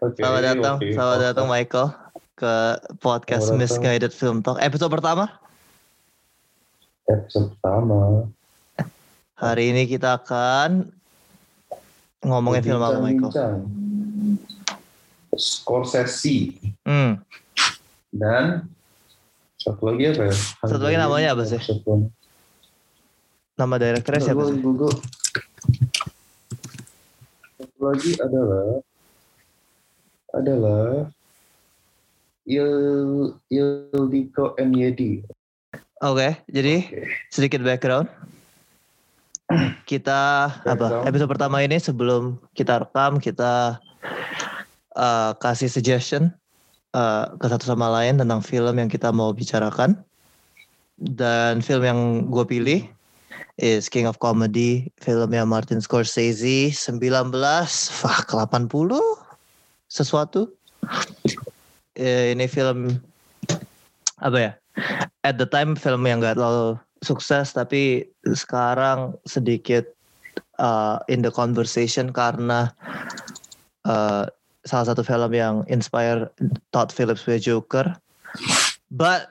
Oke, Selamat datang, oke. selamat datang Michael ke podcast Selamat datang. Misguided Film Talk. Episode pertama. Episode pertama. Hari ini kita akan ngomongin film apa Michael? Scorsese Hmm, dan satu lagi apa ya? Satu lagi namanya apa sih? Satu nama direkturnya siapa sih? Satu lagi adalah adalah Il Ildiko MYD. Oke, jadi sedikit background. Kita apa? Episode pertama ini sebelum kita rekam kita uh, kasih suggestion uh, ke satu sama lain tentang film yang kita mau bicarakan. Dan film yang gue pilih is King of Comedy, filmnya Martin Scorsese 19 fuck 80 sesuatu. Eh, ini film apa ya? At the time film yang gak terlalu sukses tapi sekarang sedikit uh, in the conversation karena uh, salah satu film yang inspire Todd Phillips punya Joker. But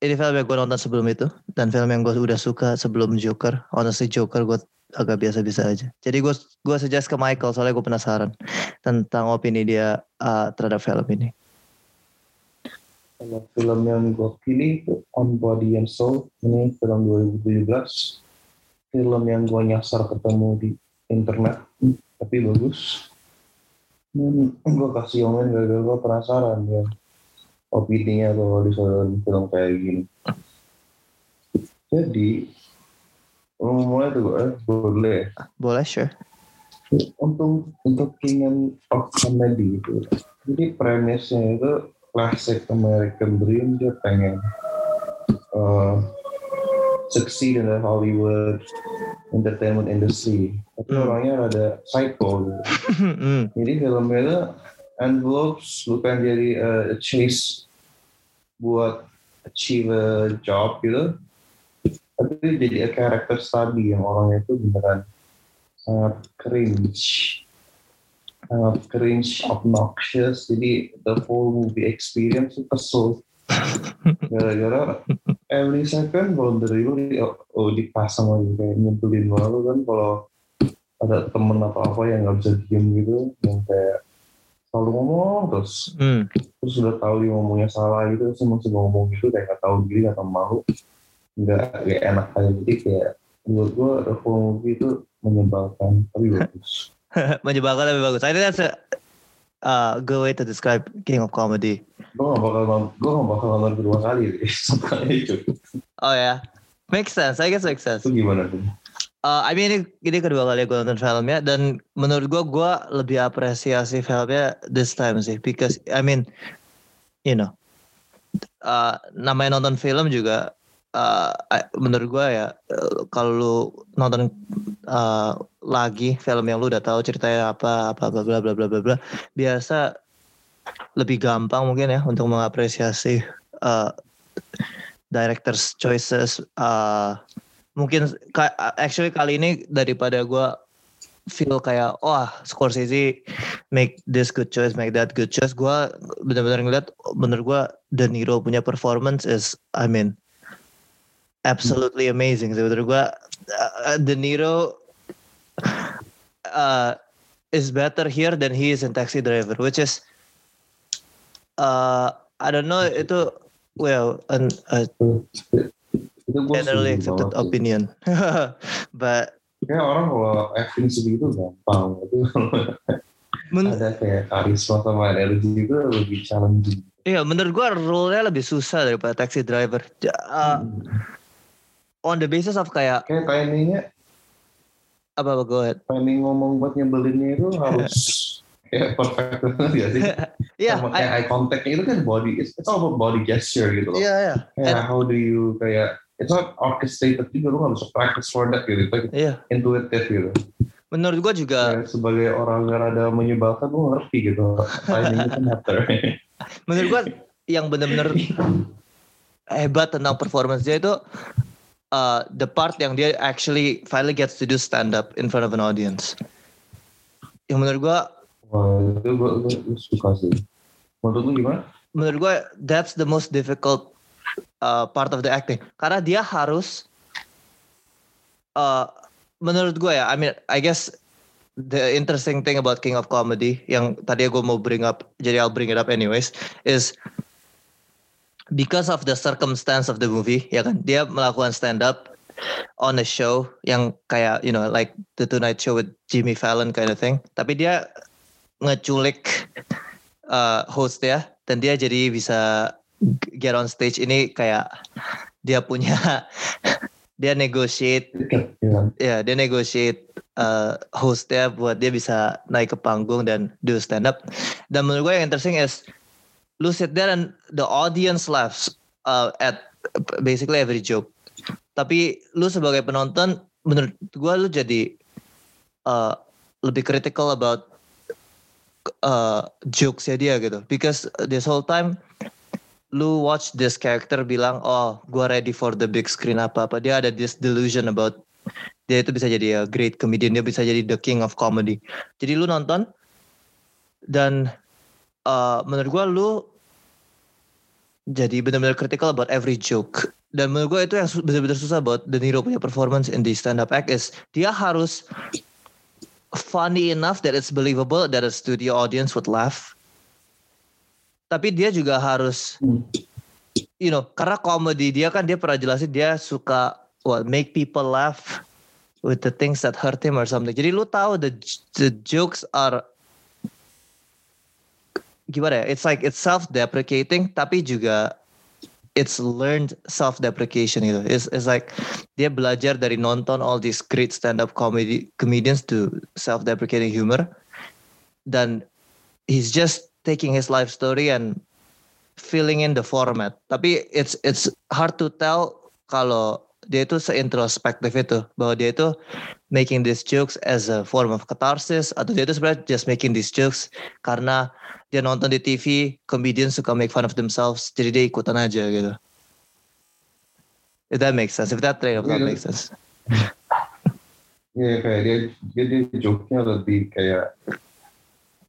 ini film yang gue nonton sebelum itu dan film yang gue udah suka sebelum Joker. Honestly Joker gue agak biasa-biasa aja. Jadi gue gue suggest ke Michael soalnya gue penasaran tentang opini dia uh, terhadap film ini. Kalau film yang gue pilih itu On Body and Soul. Ini film 2017. Film yang gue nyasar ketemu di internet. Tapi bagus. Dan gue kasih omen gara-gara gue penasaran ya. Opininya kalau disuruh film kayak gini. Jadi, mau mulai tuh gue, boleh ya? Boleh sure. untuk untuk King of Comedy itu jadi premisnya itu classic American Dream dia pengen uh, succeed in the Hollywood entertainment industry tapi Hmm. orangnya ada psycho gitu. Hmm. jadi filmnya itu envelopes bukan jadi uh, a chase buat achieve a job gitu tapi jadi a character study yang orangnya itu beneran sangat cringe. Sangat cringe obnoxious. Jadi the whole movie experience itu kesel. Gara-gara every second boundary lu di, oh, dipasang lagi kayak nyebelin malu kan kalau ada temen atau apa yang nggak bisa diem gitu yang kayak selalu ngomong terus. Hmm. terus udah tahu dia ngomongnya salah gitu terus masih ngomong gitu kayak nggak tahu diri atau malu nggak kayak enak aja jadi kayak buat gue whole movie itu menyebalkan tapi bagus Menyebalkan lebih bagus. I think that's a uh, good way to describe King of Comedy. gue gak bakal gue gak bakal nonton kedua kali itu Oh ya, makes sense. I guess makes sense. itu gimana tuh Uh, I mean ini, ini kedua kali gue nonton filmnya dan menurut gue gue lebih apresiasi filmnya this time sih because I mean you know uh, namanya nonton film juga uh, menurut gue ya uh, kalau lu nonton uh, lagi film yang lu udah tahu ceritanya apa apa bla bla bla bla bla bla biasa lebih gampang mungkin ya untuk mengapresiasi uh, directors choices uh, mungkin actually kali ini daripada gue feel kayak wah Scorsese make this good choice make that good choice gue benar-benar ngeliat bener gue De Niro punya performance is I mean absolutely amazing. Sebenarnya gue uh, De Niro uh, is better here than he is in Taxi Driver which is uh, I don't know itu well an, gue generally accepted opinion. But kayak orang kalau acting segitu gampang. Itu men- ada kayak karisma sama energi itu lebih challenging. Iya, menurut gua role-nya lebih susah daripada taxi driver. Uh, on the basis of kayak kayak timingnya apa apa ahead. timing ngomong buat nyebelinnya itu harus kayak perfect banget ya sih Iya, sama I- kayak eye contact itu kan body it's, it's all about body gesture gitu loh iya iya. kayak how do you kayak it's not orchestrated juga lu gak bisa practice for that gitu Like, Iya. intuitive gitu Menurut gua juga Kayak sebagai orang yang rada menyebalkan lu ngerti gitu timing itu matter menurut gua yang benar-benar hebat tentang performance dia itu uh, the part yang dia actually finally gets to do stand up in front of an audience. Yang menurut gua Wah, itu gue, gue, gue suka sih. Menurut lu gimana? Menurut gue that's the most difficult uh, part of the acting. Karena dia harus uh, menurut gue ya, I mean I guess the interesting thing about King of Comedy yang tadi gue mau bring up, jadi I'll bring it up anyways, is because of the circumstance of the movie, ya kan, dia melakukan stand up on a show yang kayak you know like the Tonight Show with Jimmy Fallon kind of thing. Tapi dia ngeculik uh, host ya dan dia jadi bisa get on stage. Ini kayak dia punya dia negotiate ya dia negotiate uh, hostnya buat dia bisa naik ke panggung dan do stand up dan menurut gue yang interesting is lu sit there and the audience laughs uh, at basically every joke. Tapi lu sebagai penonton menurut gue lu jadi uh, lebih critical about uh, jokesnya dia gitu. Because this whole time lu watch this character bilang oh gue ready for the big screen apa apa dia ada this delusion about dia itu bisa jadi a great comedian dia bisa jadi the king of comedy. Jadi lu nonton dan uh, menurut gue lu jadi benar-benar critical about every joke dan menurut gue itu yang benar-benar susah buat De Niro punya performance in the stand up act is dia harus funny enough that it's believable that a studio audience would laugh. Tapi dia juga harus, you know, karena komedi dia kan dia pernah jelasin dia suka what make people laugh with the things that hurt him or something. Jadi lu tahu the the jokes are gimana ya? It's like it's self-deprecating tapi juga it's learned self-deprecation gitu. It's, it's like dia belajar dari nonton all these great stand-up comedy comedians to self-deprecating humor, dan he's just taking his life story and filling in the format. Tapi it's it's hard to tell kalau dia itu seintrospektif itu bahwa dia itu making these jokes as a form of catharsis atau dia itu sebenarnya just making these jokes karena dia nonton di TV comedian suka make fun of themselves jadi dia ikutan aja gitu. If that makes sense. If that train of thought yeah. makes sense. Iya yeah, kayak dia dia, dia joke-nya lebih kayak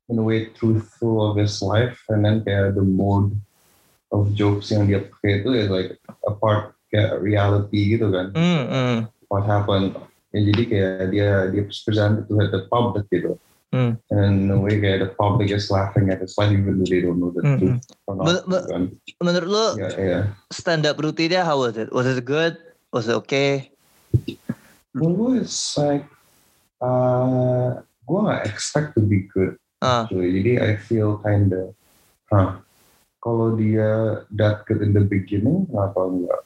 in a way truthful of his life and then kayak the mode of jokes yang dia pakai itu is like a part kayak reality gitu kan. Mm, mm. what happened. Ya, jadi kayak dia dia present to the public gitu Mm. And in a way kayak the public is laughing at his life even though they don't know the Mm-mm. truth or not. Men- men- kan. menurut lu Yeah, yeah. stand up rutinnya how was it was it good was it okay Menurut gue it's like uh, gue gak expect to be good ah actually. Jadi I feel kinda huh, kalau dia that good in the beginning kenapa enggak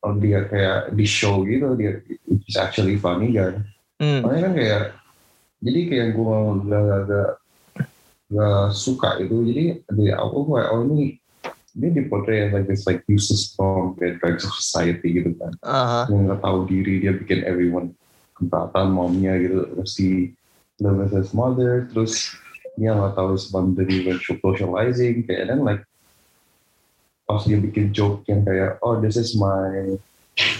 kalau dia kayak di show gitu dia it's actually funny kan mm. makanya kan kayak jadi kayak gue gak, gak, gak, gak suka itu. Jadi di awal gue oh ini dia dipotret as like this like useless form kayak drugs of society gitu kan. Aha. Yang nggak tahu diri dia bikin everyone keberatan momnya gitu. Si with his mother terus dia nggak tahu boundary when socializing kayak dan like pas dia bikin joke yang kayak oh this is my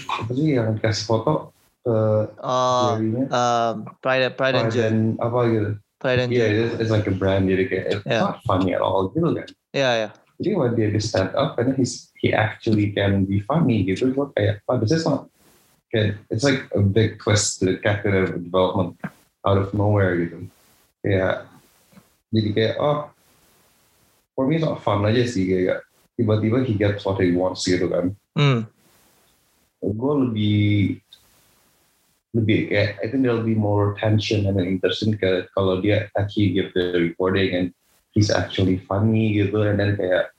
apa sih yang dikasih foto ke oh dirinya um, pride pride and joy apa gitu pride and Iya, joy it's, it's like a brand jadi kayak it's Yeah. not funny at all gitu kan. ya ya Jadi when dia di stand up and he's he actually can be funny gitu, gue kayak, oh this is not kayak it's like a big twist to the character development out of nowhere gitu. Kayak jadi kayak oh for me it's not fun aja sih kayak tiba-tiba he gets what he wants gitu kan. hmm. Gue lebih lebih kayak I think there'll be more tension and interesting ke kalau dia actually give the recording and he's actually funny gitu. And then kayak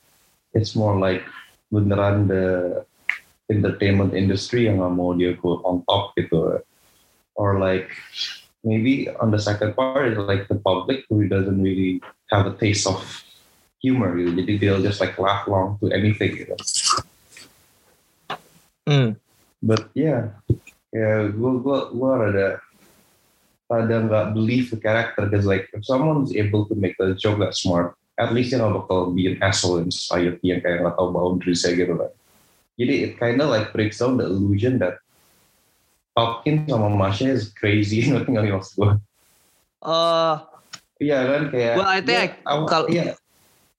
it's more like beneran the entertainment industry yang nggak mau dia go on top gitu. Or like maybe on the second part is like the public who doesn't really have a taste of humor gitu. Jadi they'll just like laugh along to anything gitu. Hmm. but yeah ya gue gue gue rada rada nggak believe the character because like if someone's able to make a joke that smart at least you know bakal be an asshole in society yang kayak nggak tahu boundaries gitu kan jadi it kinda like breaks down the illusion that Hopkins sama Masha is crazy ngerti nggak maksud gue Uh, Iya kan kayak. Well, I think dia kalau- iya.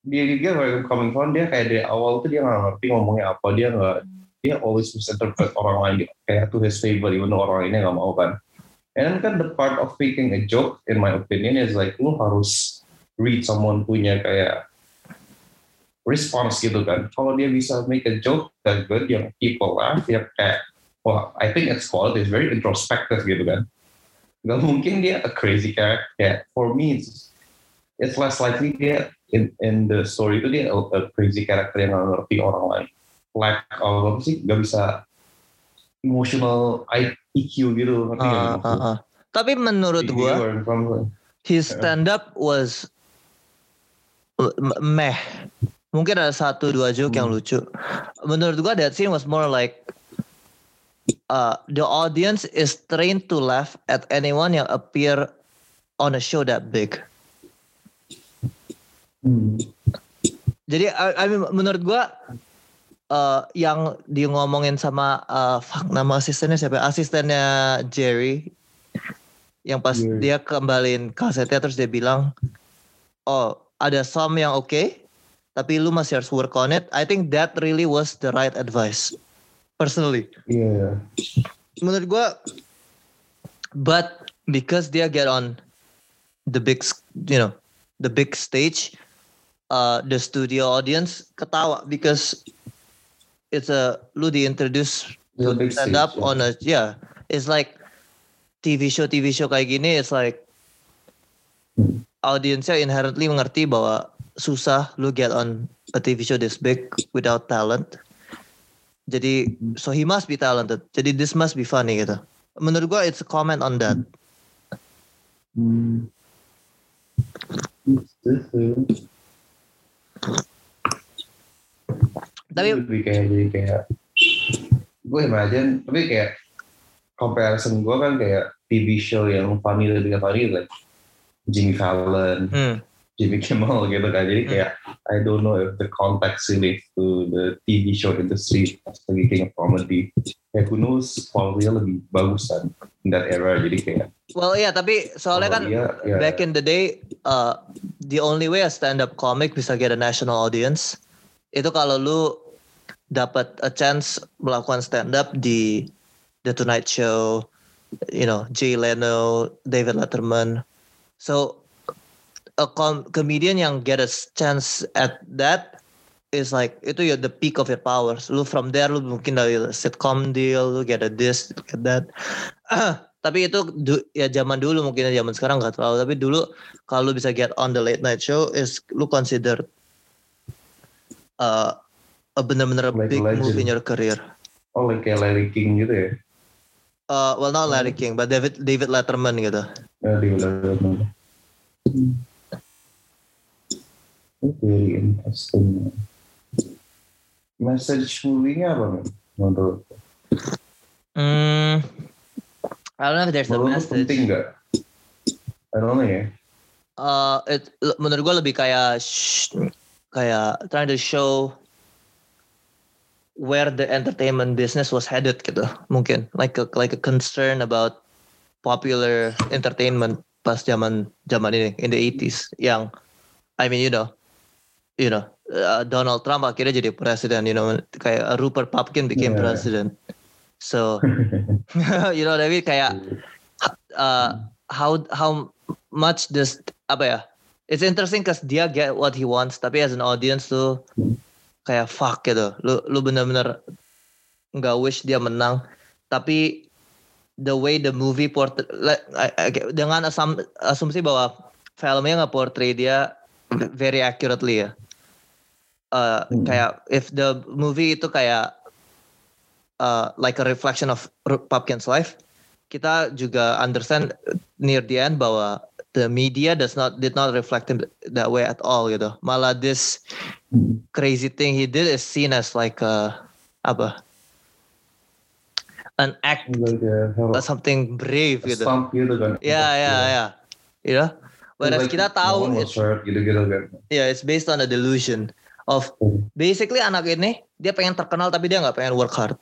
dia juga where I'm coming from dia kayak dari awal tuh dia nggak ngerti ngomongnya apa dia nggak dia always misinterpret orang lain kayak to his favor even orang lainnya nggak mau kan. And kan the part of making a joke in my opinion is like lu harus read someone punya kayak response gitu kan. Kalau dia bisa make a joke that good yang people laugh ya kayak wah I think it's quality is very introspective gitu kan. Gak mungkin dia a crazy character. Kayak for me it's, it's less likely dia in, in the story itu dia a, crazy character yang ngerti orang lain. Lack of apa sih gak bisa emotional IQ gitu ngerti nggak maksud? ah, ah. Tapi menurut from. his stand up was meh. Mungkin ada satu dua joke yang Hmm. lucu. Menurut gua that scene was more like uh, the audience is trained to laugh at anyone yang appear on a show that big. Hmm. Jadi I, I mean, menurut gua uh, yang dia ngomongin sama uh, fuck nama asistennya siapa? ya? Asistennya Jerry yang pas Jerry. dia kembaliin kasetnya terus dia bilang, "Oh, ada some yang oke, tapi lu masih harus work on it." I think that really was the right advice. Personally, Iya. menurut gua but because dia get on the big you know, the big stage uh, the studio audience ketawa because it's a lu diintroduce It's a to stand up yeah. on a yeah it's like TV show TV show kayak gini it's like audiensnya inherently mengerti bahwa susah lu get on a TV show this big without talent jadi Hmm. so he must be talented jadi this must be funny gitu menurut gua it's a comment on that Hmm. Tapi lebih kayak jadi kayak gue imagine tapi kayak comparison gue kan kayak TV show yang funny lebih funny like Jimmy Fallon, hmm, Jimmy Kimmel gitu kan. Jadi kayak I don't know if the context relates to the TV show industry pas lagi kayak comedy. Kayak who knows quality-nya lebih bagus kan in that era. Jadi kayak well iya tapi soalnya kalau kan dia, ya, back in the day uh, the only way a stand up comic bisa get a national audience itu kalau lu dapat a chance melakukan stand up di The Tonight Show you know Jay Leno David Letterman. So a com- comedian yang get a chance at that is like itu ya the peak of your powers. Lu from there lu mungkin dari sitcom deal lu get a this get that. Tapi itu du- ya zaman dulu mungkin zaman sekarang nggak terlalu. Tapi dulu kalau bisa get on the late night show is lu consider uh, bener-bener Like a big move legend. in your career. oh like kayak Larry King gitu ya Uh, well not Larry King, but David David Letterman gitu. ya di ulang very interesting message movie-nya apa nih menurut Hmm, I don't know if there's a menurut lu message. penting nggak I don't know ya Uh, it, menurut gue lebih kayak kayak trying to show where the entertainment business was headed gitu. Mungkin like a, like a concern about popular entertainment pas zaman zaman ini in the 80s yang I mean you know you know uh, Donald Trump akhirnya jadi presiden you know kayak Rupert Pupkin became Yeah. president. So you know what I mean? Kayak uh, how how much does apa ya? It's interesting cause dia get what he wants tapi as an audience tuh kayak fuck gitu. Lu lu bener-bener nggak wish dia menang. Tapi the way the movie portray dengan asum, asumsi bahwa filmnya nggak portray dia very accurately ya. Uh, Hmm. kayak if the movie itu kayak uh, like a reflection of Pupkin's life kita juga understand near the end bahwa the media does not did not reflect him that way at all gitu. Malah this crazy thing he did is seen as like a apa? An act, like a uh, something brave gitu. gitu kan Ya ya ya. You know? Whereas Like, kita tahu it's hurt gitu-gitu kan yeah, it's based on a delusion of Hmm. basically anak ini dia pengen terkenal tapi dia nggak pengen work hard.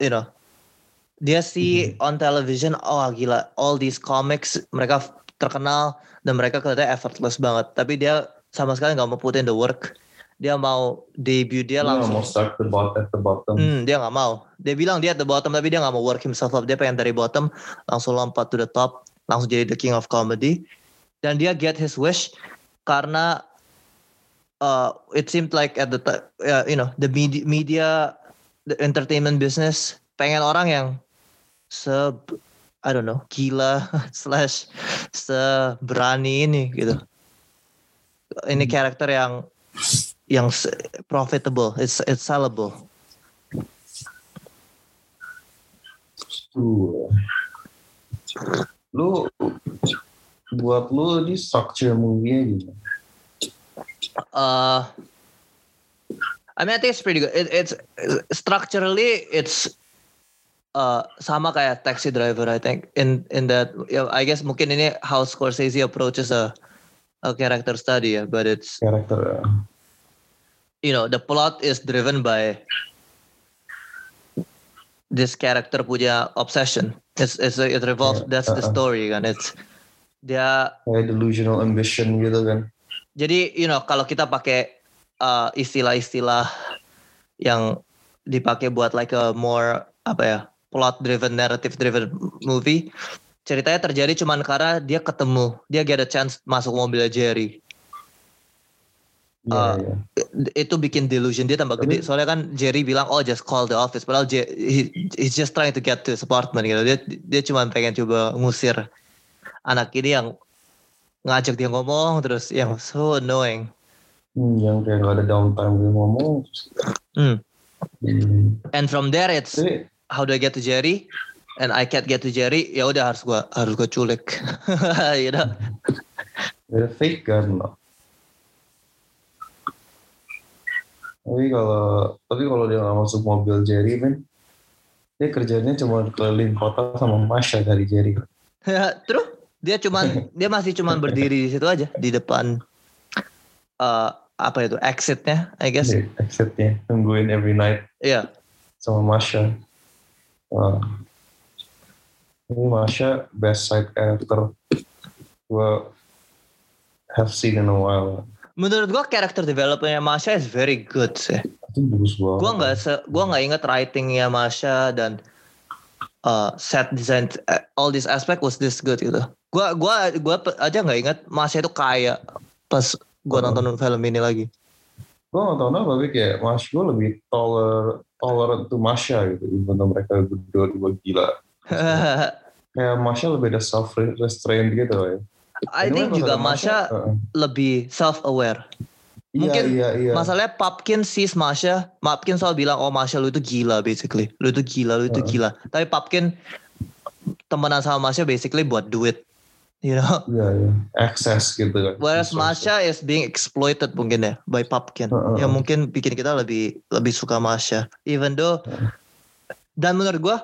You know. Dia see on television, oh gila, all these comics mereka terkenal dan mereka kelihatan effortless banget. Tapi dia sama sekali nggak mau put in the work. Dia mau debut dia langsung. mau start the bottom at the bottom. Hmm, dia nggak mau. Dia bilang dia at the bottom tapi dia nggak mau work himself up. Dia pengen dari bottom langsung lompat to the top, langsung jadi the king of comedy. Dan dia get his wish karena uh, it seemed like at the uh, you know the media, media the entertainment business pengen orang yang se I don't know gila slash seberani ini gitu. Ini Hmm. karakter yang yang profitable, it's it's sellable. Tuh. Lu buat lu di structure movie-nya gimana? Uh, I mean, I think it's pretty good. It, it's structurally, it's uh, sama kayak Taxi Driver. I think in in that, yeah, I guess mungkin ini how Scorsese approaches a a character study ya, but it's Karakter ya. you know the plot is driven by this character punya obsession. It's it's it revolves. Yeah, That's the uh-uh. story kan. It's dia kayak delusional ambition gitu kan. Jadi you know kalau kita pakai uh, istilah-istilah yang dipakai buat like a more apa ya plot driven narrative driven movie ceritanya terjadi cuman karena dia ketemu dia get a chance masuk mobilnya Jerry Uh, iya. itu bikin delusion dia tambah gede soalnya kan Jerry bilang oh just call the office padahal J- he, he's just trying to get to his apartment gitu dia dia cuma pengen coba ngusir anak ini yang ngajak dia ngomong terus yang so annoying Hmm, yang kayak gak ada downtime dia ngomong. Hmm. Hmm. and from there it's how do I get to Jerry? And I can't get to Jerry, ya udah harus gua harus gua culik. you know? ada fake kan loh. Tapi kalau tapi kalau dia nggak masuk mobil Jerry kan, dia kerjanya cuma keliling kota sama Masha dari Jerry. Terus dia cuman dia masih cuman berdiri di situ aja di depan eh apa itu exitnya, I guess. Di exitnya nungguin every night Iya. sama Masha. Wah. Ini Masha best side character gue have seen in a while. Menurut gua character developmentnya Masha is very good sih. Itu bagus banget. Gua nggak se gua nggak inget writingnya Masha dan uh, set design uh, all this aspect was this good gitu. Gua gua gua aja nggak inget Masha itu kaya pas gua Uh-uh. nonton film ini lagi. gue gak tau kenapa tapi kayak Mas gue lebih toler tolerant to Masha gitu even though mereka berdua dua gila kayak Masha lebih ada self restraint gitu ya I think juga Masha uh-uh. lebih self aware. iya mungkin iya iya Masalahnya Papkin sees Masha, Papkin selalu bilang oh Masha lu itu gila basically. Lu itu gila, lu itu Uh-uh. gila. Tapi Papkin temenan sama Masha basically buat duit. You know. iya iya access gitu kan Whereas. Masha is being exploited mungkin ya by Papkin. Uh-uh. Yang mungkin bikin kita lebih lebih suka Masha. Even though dan menurut gua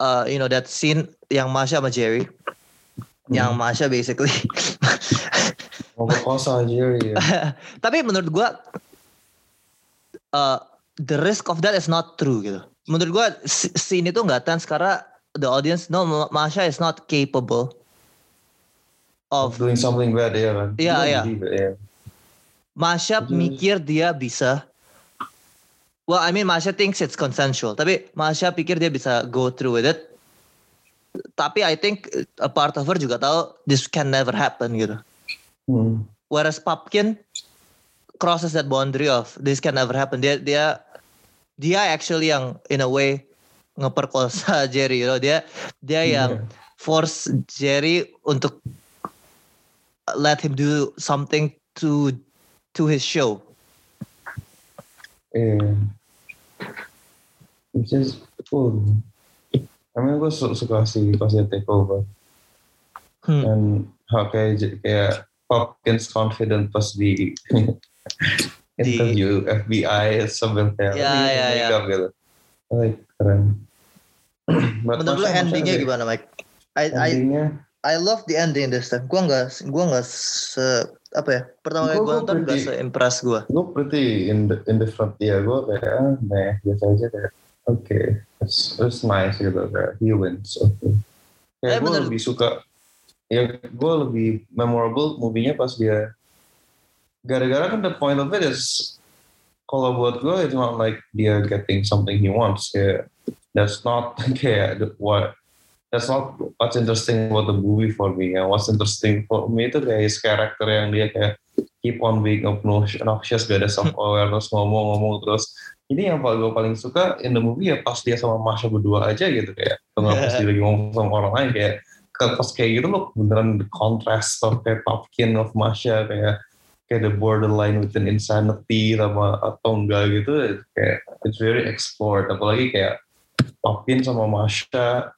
uh, you know that scene yang Masha sama Jerry yang Hmm. Masha basically mau perkosa Jerry ya. tapi menurut gua uh, the risk of that is not true gitu. Menurut gua scene itu nggak tense karena the audience no Ma- Masha is not capable of doing something bad ya kan Iya, iya. ya. Jadi- mikir dia bisa Well, I mean Masha thinks it's consensual, tapi Masha pikir dia bisa go through with it. Tapi I think a part of her juga tahu this can never happen gitu. Hmm. Whereas Papkin crosses that boundary of this can never happen. Dia dia dia actually yang in a way ngeperkosa Jerry, you know. Dia dia yang force Jerry untuk let him do something to to his show. Iya. Which is cool. I mean gue su- suka dia take over. Hmm. Dan hal kayak kayak Hopkins confident pas di interview FBI sambil kayak Ya, "Oh, ya, ya. up," gitu. Like, keren. But Menurut lo endingnya gimana, Mike? I I Endingnya I love the ending this time. Gua nggak gua nggak se apa ya? Pertama kali Gua- gua gua nonton nggak pretty- se impress gua. gue pretty ind- indifferent ya gue kayak ah, nah biasa aja kayak oke it's, it's nice gitu kayak he wins okay. Eh, kayak gue bener. lebih suka ya gue lebih memorable movie-nya pas dia gara-gara kan the point of it is kalau buat gue it's not like dia getting something he wants kayak that's not kayak the, what that's not what's interesting about the movie for me. Ya what's interesting for me itu kayak his character yang dia kayak keep on being obnoxious gak ada self awareness ngomong-ngomong terus ini yang paling gue paling suka in the movie ya pas dia sama Masha berdua aja gitu kayak atau nggak pas dia lagi ngomong sama orang lain kayak pas kayak gitu loh beneran the contrast of kayak Popkin of Masha kayak kayak the borderline within insanity sama atau enggak gitu kayak it's very explored. Apalagi kayak Popkin sama Masha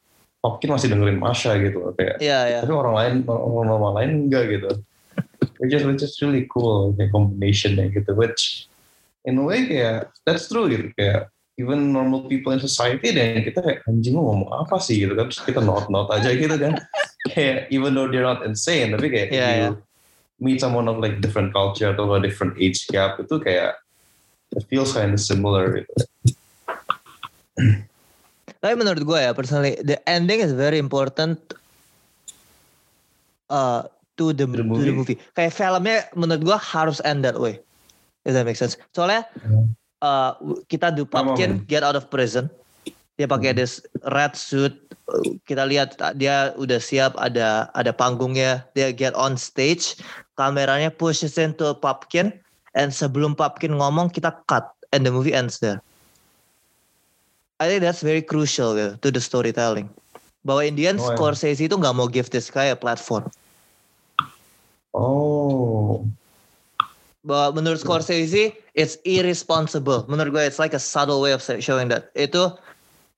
Popkin masih dengerin Masha gitu kayak Iya, iya. tapi orang lain orang normal lain enggak gitu which is which is really cool kayak combinationnya gitu which in a way kayak that's true gitu kayak even normal people in society dan kita kayak anjing lu ngomong apa sih gitu kan terus kita not not aja gitu kan kayak even though they're not insane tapi kayak Yeah, you yeah. meet someone of like different culture atau a different age gap itu kayak it feels kind of similar gitu. Tapi menurut gue ya personally, the ending is very important uh, to the, the to the movie. Kayak filmnya menurut gue harus end that way. If that makes sense. Soalnya Hmm. uh, kita Pumpkin get out of prison. Dia pakai Hmm. this red suit. Kita lihat uh, dia udah siap ada ada panggungnya. Dia get on stage. Kameranya pushes into Pumpkin. And sebelum Pumpkin ngomong kita cut. And the movie ends there. I think that's very crucial gitu, to the storytelling. Bahwa in the end Oh, ya. Scorsese itu nggak mau give this guy a platform. Oh, Bahwa menurut Scorsese it's irresponsible. Menurut gue it's like a subtle way of showing that itu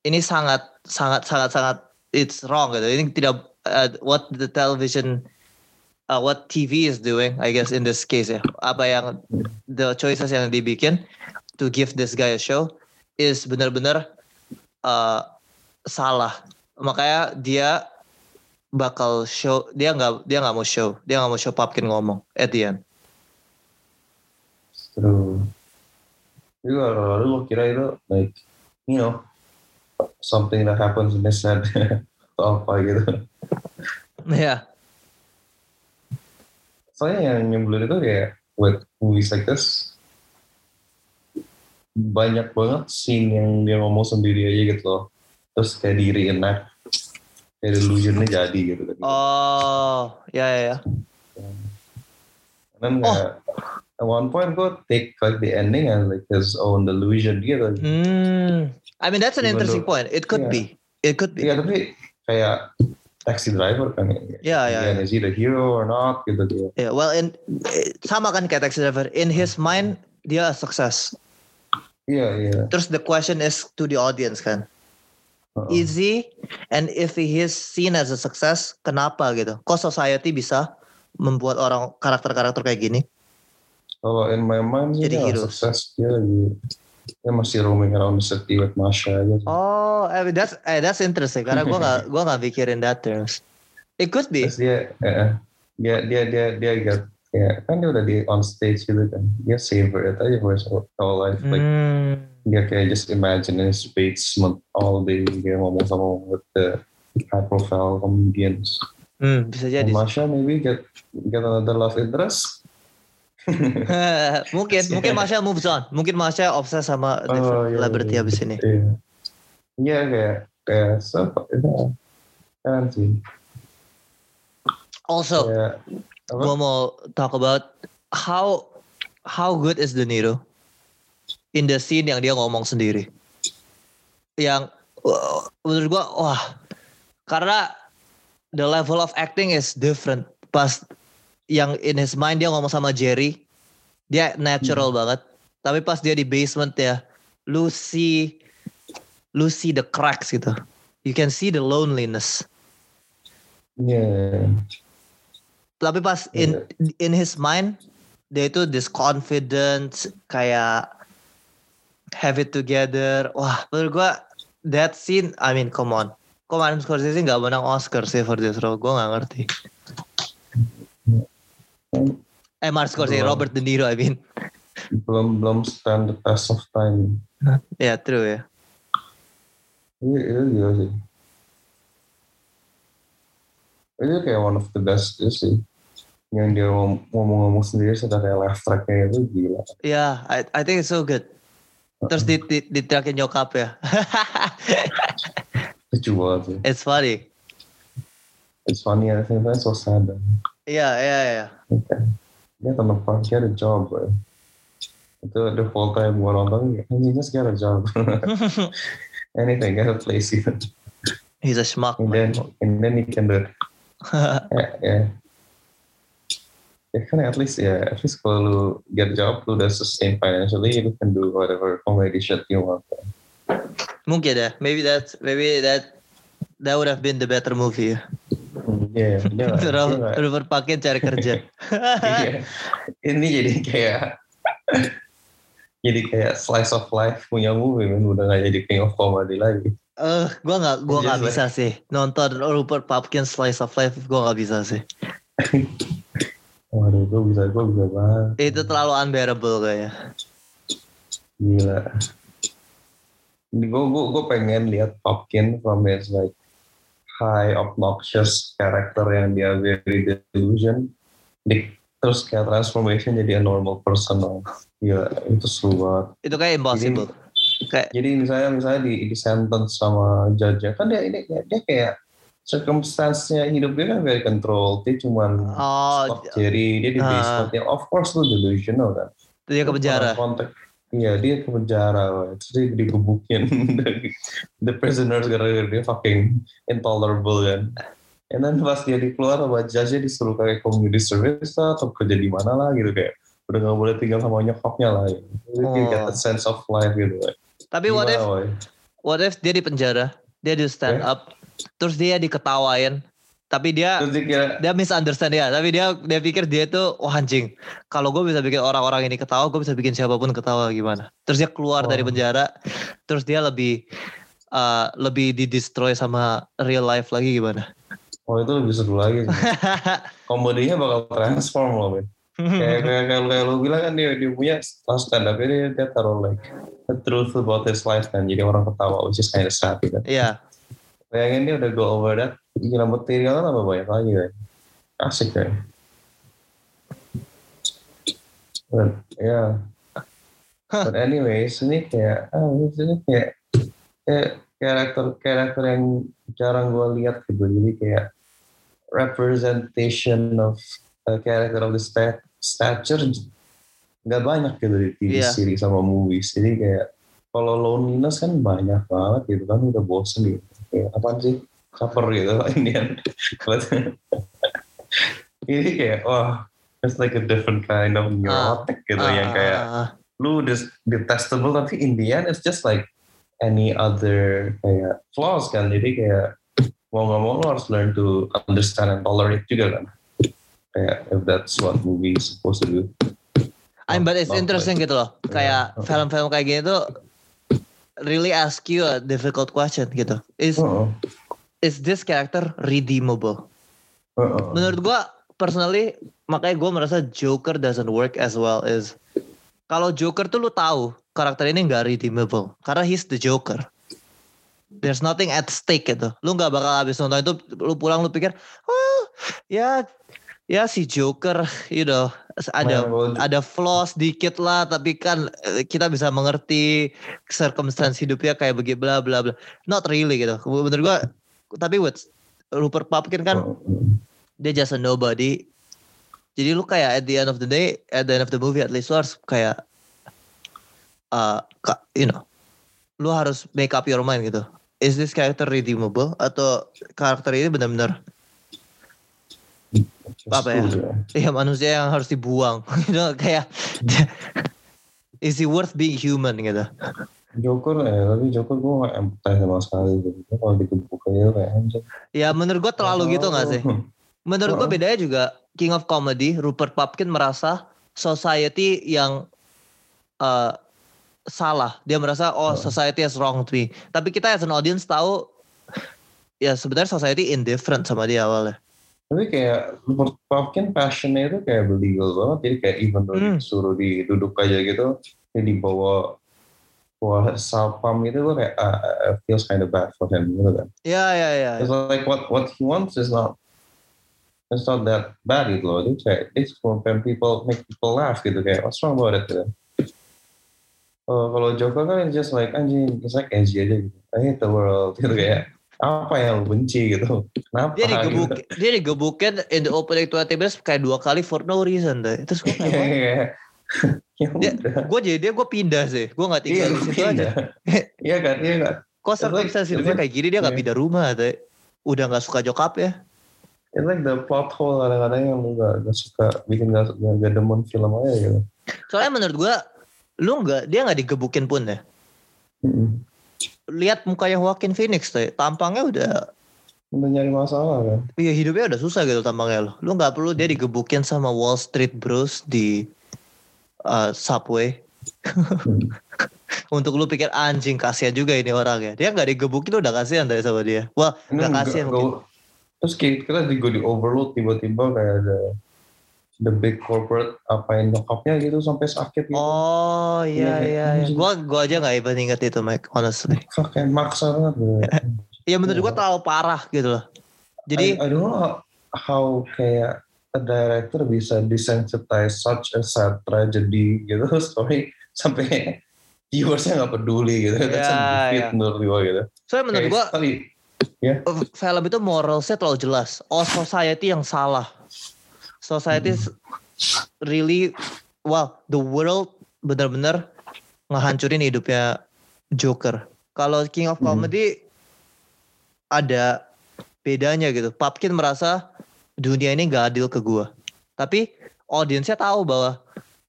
ini sangat sangat sangat sangat it's wrong gitu. Ini tidak uh, what the television uh, what TV is doing I guess in this case ya. Apa yang the choices yang dibikin to give this guy a show is benar-benar uh, salah. Makanya dia bakal show dia nggak dia nggak mau show dia nggak mau show Popkin ngomong at the end. true. Jadi lalu lo kira itu like you know something that happens in his head atau apa gitu. Ya, Soalnya yang nyebelin itu kayak with movies like this banyak banget scene yang dia ngomong sendiri aja gitu loh. Terus kayak di reenact kayak delusionnya jadi gitu kan. Oh, ya ya ya. Dan kayak at one point gue take like the ending as like his own delusion gitu. Hmm. I mean that's an Even interesting though- point. It could Yeah. be. It could be. Iya tapi kayak taxi driver kan ya. Ya ya. Again, is he the hero or not gitu dia. Yeah, well, in eh, sama kan kayak taxi driver. In his mind dia a success. Iya iya. Terus the question is to the audience kan. Uh-uh. He and if he is seen as a success, kenapa gitu? Kok society bisa membuat orang karakter-karakter kayak gini? Kalau in my mind sih Jadi dia heroes. sukses dia lagi dia masih roaming around the city with Masha aja. Oh, I mean, that's eh, that's interesting karena gua nggak gua nggak pikirin that terms. It could be. Terus dia eh, dia dia dia dia get ya kan dia udah di on stage gitu kan. Dia savor it aja for his whole life. Like Hmm. dia kayak just imagine in his basement all day dia ngomong sama with the high profile comedians. Hmm, bisa jadi. And Masha maybe get get another love interest. mungkin mungkin Masha moves on. Mungkin Masha obses sama Oh, celebrity iya. abis ini. Iya. Iya kayak kayak so itu kan sih. Also, Kayak apa? Gue mau talk about how how good is De Niro in the scene yang dia ngomong sendiri. Yang uh, menurut gue wah karena the level of acting is different. Pas yang in his mind dia ngomong sama Jerry, dia natural banget. Tapi pas dia di basement ya, lu see lu see the cracks gitu. You can see the loneliness. Iya. Tapi pas in in his mind dia itu this confidence kayak have it together. Wah menurut gua that scene I mean come on. Kok Martin Scorsese nggak menang Oscar sih for this role? Gue nggak ngerti. Eh Martin Scorsese Belum. Robert De Niro I mean. Belum belum stand the test of time. ya true ya Iya, itu gila sih. itu kayak one of the best sih yang dia ngom- ngomong-ngomong sendiri sudah kayak laugh tracknya itu gila Yeah, I I think it's so good. Terus di di, diterakin nyokap ya. lucu banget sih it's funny. it's funny at the same time so sad Iya, iya, iya. dia teman dia ada job bro. itu the full time gue nonton he just get a job anything get a place even He's a schmuck. and then and then he can do it yeah, yeah. Ya kan at least ya, at least kalau lu get job, lu udah sustain financially, you can do whatever comedy shit you want. Mungkin ya. Maybe that maybe that that would have been the better movie. ya. Iya, nggak- dia Terus nggak- Rupert Pakin cari kerja. iya. Ini jadi kayak jadi kayak slice of life punya movie, man. udah gak jadi king of comedy lagi. Eh, gua nggak gua nggak Just bisa sih nonton Rupert Pupkin slice of life. Gua nggak bisa sih. Waduh, gue bisa, gue bisa banget. Itu terlalu unbearable kayaknya. Gila. Gue gue gue pengen lihat Popkin from his like high obnoxious character yang dia very delusion, di, terus kayak transformation jadi a normal person. Gila, itu seru banget. Itu kayak impossible. Kayak Jadi misalnya misalnya di, di sentence sama judge kan dia ini dia, dia kayak circumstance-nya hidup dia kan very controlled. Dia cuman oh stop Jerry, dia di basement. Ya, of course lu delusional kan. dia ke penjara. Kontak. Iya dia ke penjara, terus dia digebukin the prisoners gara-gara dia fucking intolerable kan. And then pas dia dikeluar sama judge disuruh kayak community service lah, atau kerja di mana lah gitu kayak udah gak boleh tinggal sama nyokapnya lah. Gitu. Dia Oh. get a sense of life gitu. Tapi what if woy. what if dia di penjara, dia di stand Ya. up, terus dia diketawain, tapi dia dia dia misunderstand ya, tapi dia dia pikir dia itu wah anjing. Kalau gue bisa bikin orang-orang ini ketawa, gue bisa bikin siapa pun ketawa gimana. Terus dia keluar dari Oh. penjara, terus dia lebih uh, lebih di destroy sama real life lagi gimana? oh itu lebih seru lagi. Komedinya bakal transform loh men. kayak kayak kayak, kayak lu bilang kan dia dia punya pas stand up dia dia taruh like the truth about his life kan jadi orang ketawa which is kind of sad gitu. Iya, Bayangin dia udah go over that, gila material kan apa banyak lagi kan. Asik kan. But, yeah. But anyways, ini kayak, ah, ini kayak, kayak karakter karakter yang jarang gue lihat gitu. Jadi kayak representation of a character of the stat, stature nggak banyak gitu di TV Iya. series sama movies. Jadi kayak kalau loneliness kan banyak banget gitu kan udah bosen gitu. Kayak apaan sih? Caper gitu ini kan. But ini kayak wah it's like a different kind of neurotic gitu Ah, yang kayak ah, ah. lu des- detestable tapi in the end it's just like any other kayak flaws kan jadi kayak mau nggak mau harus learn to understand and tolerate juga kan kayak if that's what movie is supposed to do I mean, but it's interesting gitu loh. Kayak Yeah. film-film kayak gini tuh really ask you a difficult question gitu. Is Heeh. is this character redeemable? Heeh. Menurut gua personally makanya gua merasa Joker doesn't work as well is kalau Joker tuh lu tahu karakter ini nggak redeemable karena he's the Joker. There's nothing at stake gitu. Lu nggak bakal habis nonton itu lu pulang lu pikir, oh ya ya si Joker, you know ada ada flaws dikit lah tapi kan eh, kita bisa mengerti circumstance hidupnya kayak begitu bla bla bla. Not really gitu. Menurut gua tapi with Rupert Pupkin kan dia just a nobody. Jadi lu kayak at the end of the day, at the end of the movie at least lu harus kayak uh, you know, lu harus make up your mind gitu. Is this character redeemable atau karakter ini benar-benar apa ya? ya manusia yang harus dibuang gitu kayak is he worth being human gitu. Joker ya tapi Joker gue gak empathize sama sekali gitu kalau digebuk aja kayak anjir Ya menurut gua terlalu gitu gak sih? Oh. Menurut gua Heeh. bedanya juga King of Comedy Rupert Pupkin merasa society yang uh, salah. Dia merasa oh Heeh. society has wronged me. Tapi kita as an audience tahu ya sebenarnya society indifferent sama dia awalnya. Tapi kayak Rupert Pupkin passionnya itu kayak believable banget. Jadi kayak even though Hmm. disuruh diduduk aja gitu, dia dibawa bawa sapam gitu gue kayak uh, uh, feels kind of bad for him gitu kan. Ya ya ya. It's like what what he wants is not it's not that bad gitu loh. It's kayak it's when people make people laugh gitu kayak what's wrong about it gitu. Oh, kalau Joker kan it's just like anjing, it's like edgy aja gitu. I hate the world gitu kayak apa yang benci gitu. Kenapa? Dia gitu. digebukin, dia digebukin in the opening 20 minutes kayak dua kali for no reason deh. Terus gue kayak, iya. Ya Dia- udah. gue jadi dia gue pindah sih. Gue nggak Iya, tinggal di lu situ aja. Iya kan, iya kan. Kok circumstance hidupnya like- kayak gini dia nggak iya. pindah rumah deh. Udah nggak suka jokap ya. It's like the plot hole kadang-kadang yang gak, gak suka bikin gak, gak, gak demen film aja gitu. Soalnya menurut gue, lu nggak dia nggak digebukin pun ya. Mm-mm. Lihat mukanya Joaquin Phoenix tuh, tampangnya udah Udah nyari masalah kan. Iya hidupnya udah susah gitu tampangnya lo. Lu nggak perlu dia digebukin sama Wall Street Bros di uh, subway. Untuk lu pikir anjing kasihan juga ini orang ya. Dia nggak digebukin udah kasihan dari sama dia. Wah nggak kasihan. Terus kita di, di overload tiba-tiba kayak ada the big corporate apain nyokapnya gitu sampai sakit gitu. Oh iya Iya, iya. iya. anjing. Gua gua aja nggak even inget itu Mike honestly. Kayak maksa banget gitu. Ya menurut gua terlalu parah gitu loh. Jadi I, I don't know how, how kayak a director bisa desensitize such a sad tragedy gitu story sampai viewersnya nggak peduli gitu. That's Ya, a defeat ya. menurut gua gitu. soalnya menurut Kayak gua tadi uh, film itu moralsnya terlalu jelas. Oh society yang salah. Society Hmm. really, wow, the world benar-benar ngehancurin hidupnya Joker. Kalau King of Hmm. Comedy ada bedanya gitu. Papkin merasa dunia ini gak adil ke gua. Tapi audiensnya tahu bahwa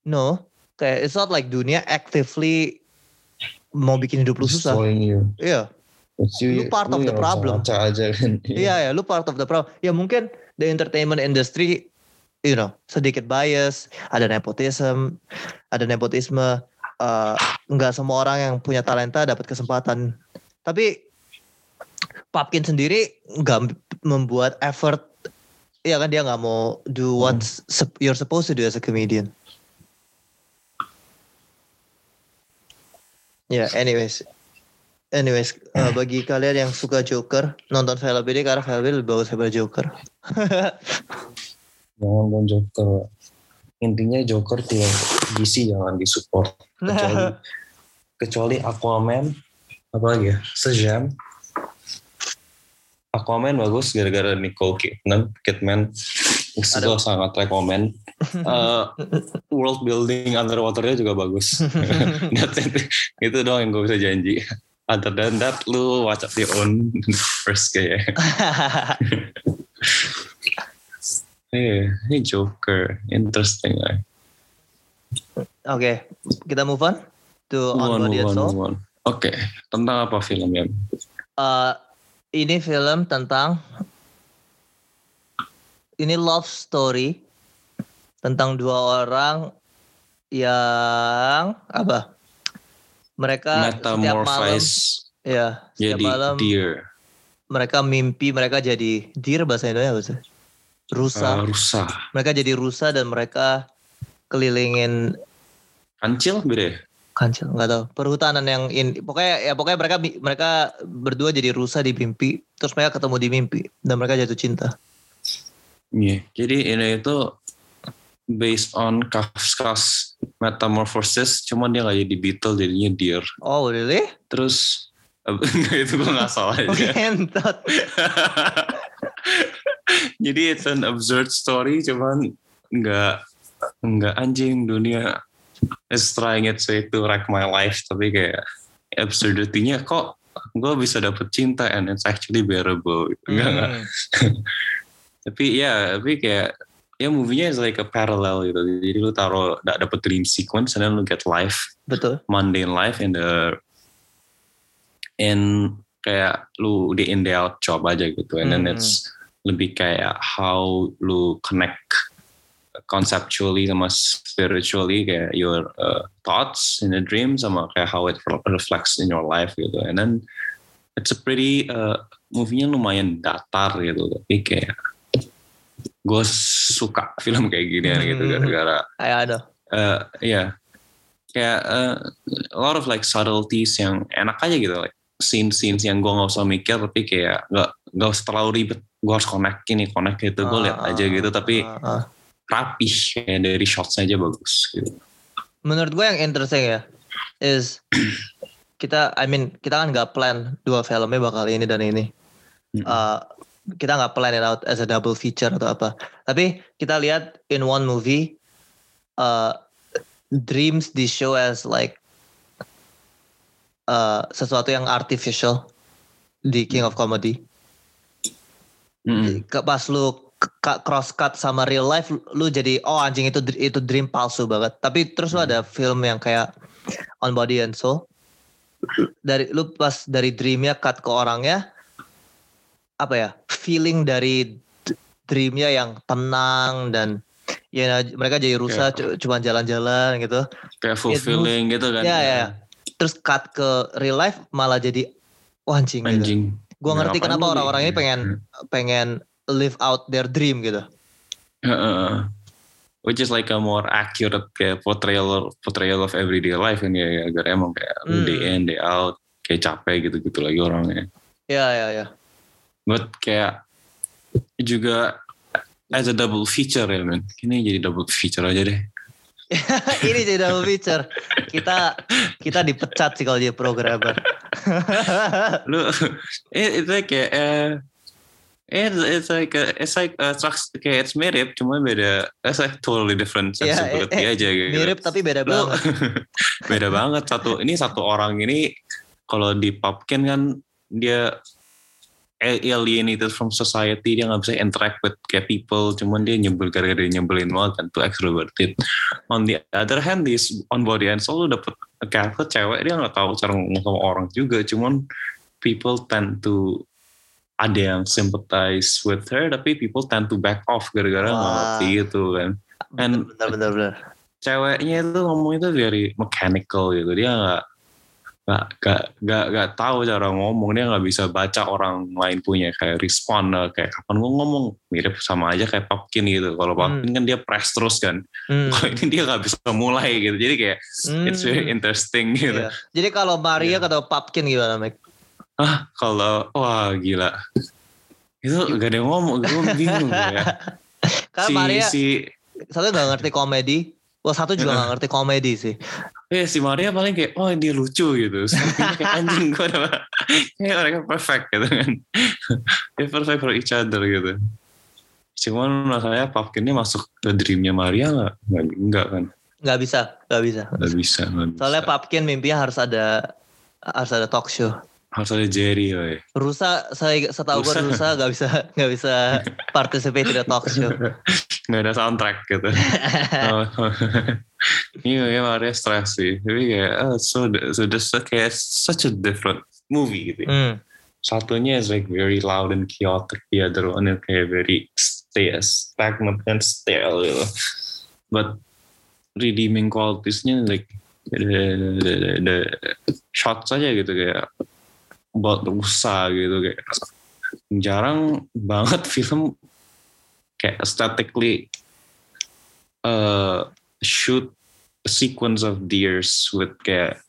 no, kayak it's not like dunia actively mau bikin hidup lu susah. Iya. You, Lu part of the problem. aja kan. Iya ya, lu part of the problem. Ya mungkin the entertainment industry, you know, sedikit bias, ada nepotism, ada nepotisme. eh, nggak semua orang yang punya talenta dapat kesempatan. Tapi Papkin sendiri nggak membuat effort. Iya kan dia nggak mau do what you're supposed to do as a comedian. Ya, anyways. Anyways, eh, bagi kalian yang suka Joker, nonton film ini karena film ini lebih bagus daripada Joker. Jangan nonton Joker. Intinya Joker yang DC jangan disupport. Kecuali, kecuali Aquaman, apa lagi ya? Sejam. Aquaman bagus gara-gara Nicole Kidman. Kidman. Itu sangat rekomend. Eh, world building underwaternya juga bagus. Itu doang yang gue bisa janji. Other than that, lu watch up your own first kayak. Iya, ini Joker. Interesting lah. Oke, kita move on to Move On on, Body move and on, Soul. move on. Oke, tentang apa filmnya? Eh, ini film tentang ini love story tentang dua orang yang apa? Mereka setiap malam ya setiap jadi malam deer, mereka mimpi mereka jadi deer bahasa Indonesia apa sih? Rusa. uh, rusa. mereka jadi rusa dan mereka kelilingin Kancil beda ya? kancil nggak tahu perhutanan yang in pokoknya ya pokoknya mereka mereka berdua jadi rusa di mimpi terus mereka ketemu di mimpi dan mereka jatuh cinta Iya, jadi ini itu based on Kafka's Metamorphosis, cuman dia nggak jadi beetle, jadinya deer. oh really Terus itu gue nggak salah aja. Kentot. jadi it's an absurd story, cuman nggak nggak anjing dunia is trying its way to wreck my life, tapi kayak absurdity-nya kok gue bisa dapet cinta and it's actually bearable. Gitu. Nggak, nggak. Hmm. tapi ya tapi kayak ya movie-nya is like a parallel gitu jadi lu taruh da- dapet dream sequence and then lu get life betul mundane life in the in kayak lu di in the out job aja gitu and then Hmm. it's lebih kayak how lu connect conceptually sama spiritually kayak your uh, thoughts in the dream sama kayak how it reflects in your life gitu. And then it's a pretty uh, movie-nya lumayan datar gitu. Tapi kayak gue suka film kayak gini gitu Hmm. gara-gara kayak ada. uh, ya kayak uh, a lot of like subtleties yang enak aja gitu like scene-scene yang gue nggak usah mikir tapi kayak nggak nggak usah terlalu ribet. Gue harus connect ini connect gitu gue lihat aja gitu. Tapi Ah, ah. rapih kayak dari shots aja bagus gitu. Menurut gue yang interesting ya is kita I mean kita kan nggak plan dua filmnya bakal ini dan ini. Uh, kita nggak plan it out as a double feature atau apa. Tapi kita lihat in one movie uh, dreams di show as like uh, sesuatu yang artificial di King of Comedy. Mm-mm. ke pas lu cross cut sama real life lu- jadi oh anjing itu itu dream palsu banget. Tapi terus lu ada film yang kayak on body and soul. Dari lu pas dari dreamnya cut ke orangnya apa ya feeling dari dreamnya yang tenang dan ya mereka jadi rusak cu- cuma jalan-jalan gitu. Kayak fulfilling gitu kan ya. ya terus cut ke real life malah jadi wah anjing, gitu. anjing Gue Ya, ngerti kenapa orang-orang ini pengen pengen live out their dream gitu. Which is like a more accurate kayak portrayal portrayal of everyday life kan ya agar emang kayak Hmm. day in day out kayak capek gitu gitu lagi orangnya Ya ya ya. but kayak juga as a double feature ya men ini jadi double feature aja deh ini jadi double feature. Kita kita dipecat sih kalau dia programmer. lu it, it's like kayak eh It's, it's like a, it's like a, trucks- kayak it's mirip cuma beda it's like totally different Iya, sensibility eh, eh, aja gitu. Mirip tapi beda Lu- banget. beda banget satu ini satu orang ini kalau di Pumpkin kan dia alienated from society dia nggak bisa interact with kayak people cuman dia nyebel gara-gara dia nyebelin banget kan tuh extroverted on the other hand this on body and soul dapet character cewek dia nggak tahu cara ngomong sama orang juga cuman people tend to ada yang sympathize with her tapi people tend to back off gara-gara nggak Wah. ngerti gitu kan And- Bener bener bener. ceweknya itu ngomong itu very mechanical gitu dia nggak nggak nggak nggak nggak tahu cara ngomong. Dia nggak bisa baca orang lain punya kayak respon eh, kayak kapan gue ngomong. Mirip sama aja kayak Popkin gitu. Kalau Popkin kan dia press terus kan. Hmm. kalau ini dia nggak bisa mulai gitu. Jadi kayak it's very Hmm. interesting gitu. Iya. Jadi kalau Maria Iya. kata Papkin gimana, Mike? ah kalau wah gila. Itu gak ada yang ngomong. Gue bingung ya Karena si Maria si satu nggak ngerti komedi, wah satu juga nggak ngerti komedi sih. Eh si Maria paling kayak oh dia lucu gitu. Kayak anjing gue udah kayak mereka perfect gitu kan. Dia perfect for each other gitu. Cuman masalahnya Pumpkinnya masuk ke dreamnya Maria nggak? Nggak enggak kan? Nggak bisa, nggak bisa. Nggak bisa. Nggak bisa. Soalnya Papkin mimpinya harus ada harus ada talk show. Harus ada Jerry woy. Rusa, saya setahu gue Rusa. Nggak bisa nggak bisa participate di talk show. Nggak ada soundtrack gitu. Iya kayak Maria stres sih. Tapi kayak oh, so so just kayak such a different movie gitu. Hmm. Satunya is like very loud and chaotic, the other one is kayak very stay stagnant and stale gitu. But redeeming qualities-nya like the, the, the, the shots aja gitu kayak buat rusa gitu kayak jarang banget film kayak aesthetically uh, shoot a sequence of deers with kayak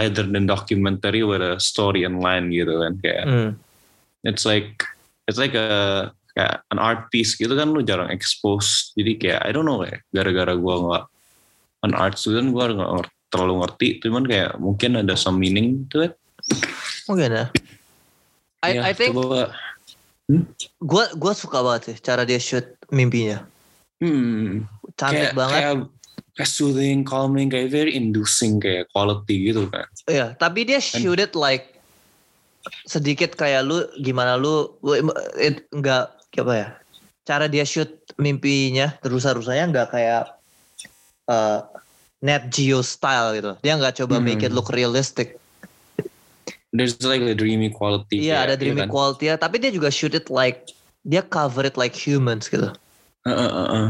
either the documentary with a story in line gitu kan kayak Hmm. it's like it's like a kayak an art piece gitu kan lu jarang expose jadi kayak I don't know kayak gara-gara gua nggak an art student gua nggak terlalu ngerti. Cuman kayak mungkin ada some meaning to it Mungkin ya. I, Ya, I think coba gue gue suka banget sih cara dia shoot mimpinya. hmm, Cantik kayak, banget. kayak kayak soothing calming kayak very inducing kayak quality gitu kan Iya, tapi dia shoot it like sedikit kayak lu gimana lu lu- it, enggak apa ya? Cara dia shoot mimpinya rusa-rusanya enggak kayak uh, Net Geo style gitu. Dia nggak coba make it Hmm. look realistic. There's like a dreamy quality Iya, kayak, ada dreamy kan? quality ya, tapi dia juga shoot it like dia cover it like humans gitu. Uh, uh, uh, uh.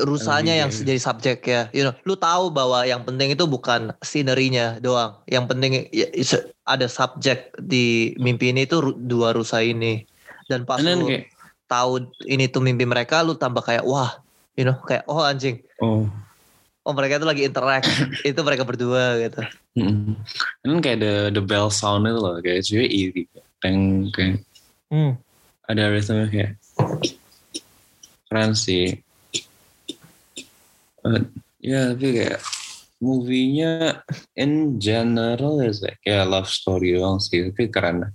rusanya yang jadi subjek ya. You know, lu tahu bahwa yang penting itu bukan scenery-nya doang. Yang penting ya, ada subjek di mimpi ini tuh ru- dua rusa ini. Dan pas lu kayak tahu ini tuh mimpi mereka, lu tambah kayak wah, you know, kayak oh anjing. oh oh mereka itu lagi interact itu mereka berdua gitu Mm-mm. Kan kayak the the bell sound itu loh kayak very eerie. Teng kayak hmm. ada rhythmnya kayak keren sih. But, ya tapi kayak movie-nya in general is like kayak love story doang sih tapi keren lah.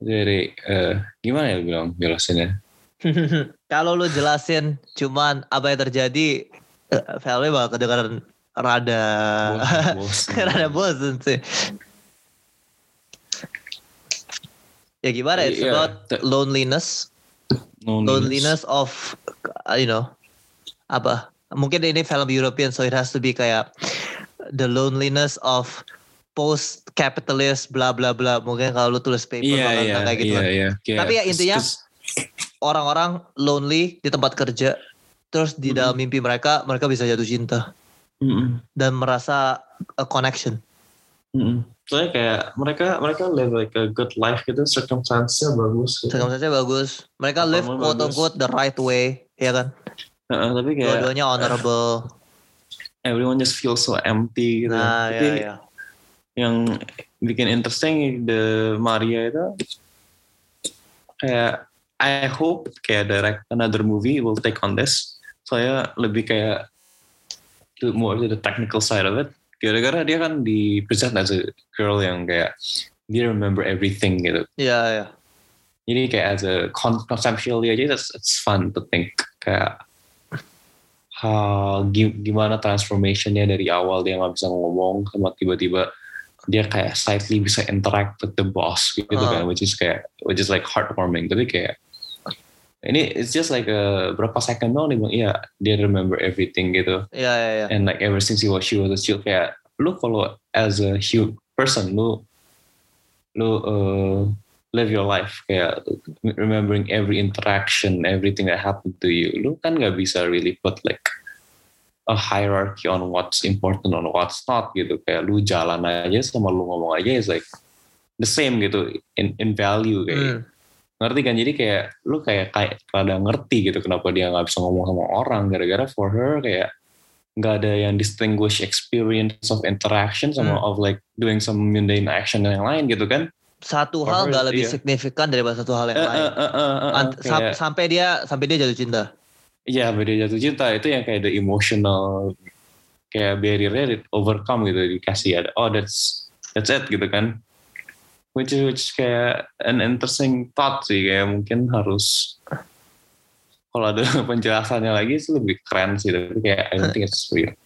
Jadi eh, gimana ya bilang jelasinnya? kalau lu jelasin cuman apa yang terjadi eh, filmnya bakal kedengaran rada Bosen. rada bosen sih. Ya gimana it's Iya, about te- loneliness. Loneliness of you know apa? Mungkin ini film European so it has to be kayak the loneliness of post capitalist bla bla bla. Mungkin kalau lu tulis paper iya tentang kayak gitu iya lah. iya. Kayak- Tapi ya intinya- orang-orang lonely di tempat kerja terus di Mm-mm. dalam mimpi mereka mereka bisa jatuh cinta Mm-mm. dan merasa a connection Mm-mm. Soalnya kayak mereka mereka live like a good life gitu, circumstance-nya bagus. Gitu. circumstance bagus mereka live Performa quote unquote the right way ya kan Heeh, tapi kayak dua-duanya honorable everyone just feels so empty gitu. nah tapi ya ya yang bikin interesting the Maria itu kayak I hope kayak direct another movie will take on this. Saya lebih kayak to more to the technical side of it. Gara-gara dia kan di present as a girl yang kayak dia remember everything gitu. ya ya Jadi kayak as a con- conceptually aja it's, it's fun to think kayak how, gi- gimana transformationnya dari awal dia nggak bisa ngomong sama tiba-tiba dia kayak slightly bisa interact with the boss gitu Ah. kan which is kayak which is like heartwarming tapi kayak ini it's just like a berapa second doang dia bilang iya dia remember everything gitu. Ya ya ya and like ever since he was she was a child kayak lu kalau as a huge person lu lu uh, live your life kayak remembering every interaction everything that happened to you lu kan nggak bisa really put like a hierarchy on what's important on what's not gitu. Kayak lu jalan aja sama lu ngomong aja is like the same gitu in in value kayak. Hmm. Ngerti kan? Jadi kayak lu kayak kayak rada ngerti gitu kenapa dia nggak bisa ngomong sama orang. Gara-gara for her kayak nggak ada yang distinguish experience of interaction sama Hmm. of like doing some mundane action yang lain gitu kan? Satu For hal nggak lebih iya. signifikan daripada satu hal yang Eh, lain. eh, eh, eh, eh, Ant- sam- kayak- sampai dia sampai dia jatuh cinta. Iya, beda jatuh cinta. Itu yang kayak the emotional kayak barrier-nya di- overcome gitu. Dikasih ada oh that's that's it gitu kan. Which is which kayak an interesting thought sih kayak mungkin harus kalau ada penjelasannya lagi sih lebih keren sih tapi kayak I don't think it's real.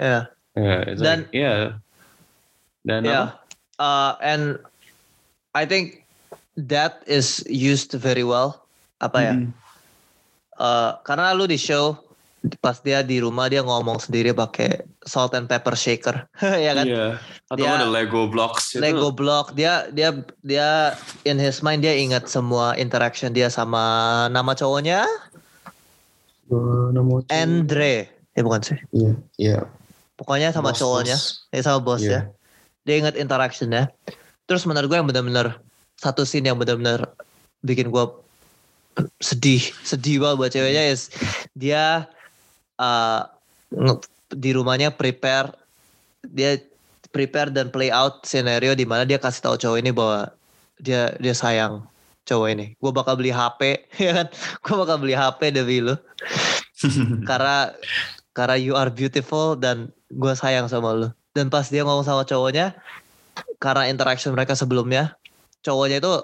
ya Yeah, it's Dan- like, yeah. Dan ya apa? Uh, and I think that is used very well apa ya Mm-mm. Eh, karena lu di show pas dia di rumah dia ngomong sendiri pakai salt and pepper shaker ya kan. Atau Dia- ada Lego blocks itu. Lego block dia dia dia in his mind dia ingat semua interaction dia sama nama cowoknya nama cowok. Andre ya bukan sih Iya, iya. pokoknya sama Bos, cowoknya ya sama bos Iya. ya dia ingat interactionnya terus menurut gue yang benar-benar satu scene yang benar-benar bikin gue sedih sedih banget buat ceweknya is dia uh, di rumahnya prepare dia prepare dan play out scenario di mana dia kasih tahu cowok ini bahwa dia dia sayang cowok ini. Gue bakal beli HP ya kan? Gue bakal beli HP demi lu. Karena karena you are beautiful dan gue sayang sama lu. Dan pas dia ngomong sama cowoknya karena interaction mereka sebelumnya cowoknya itu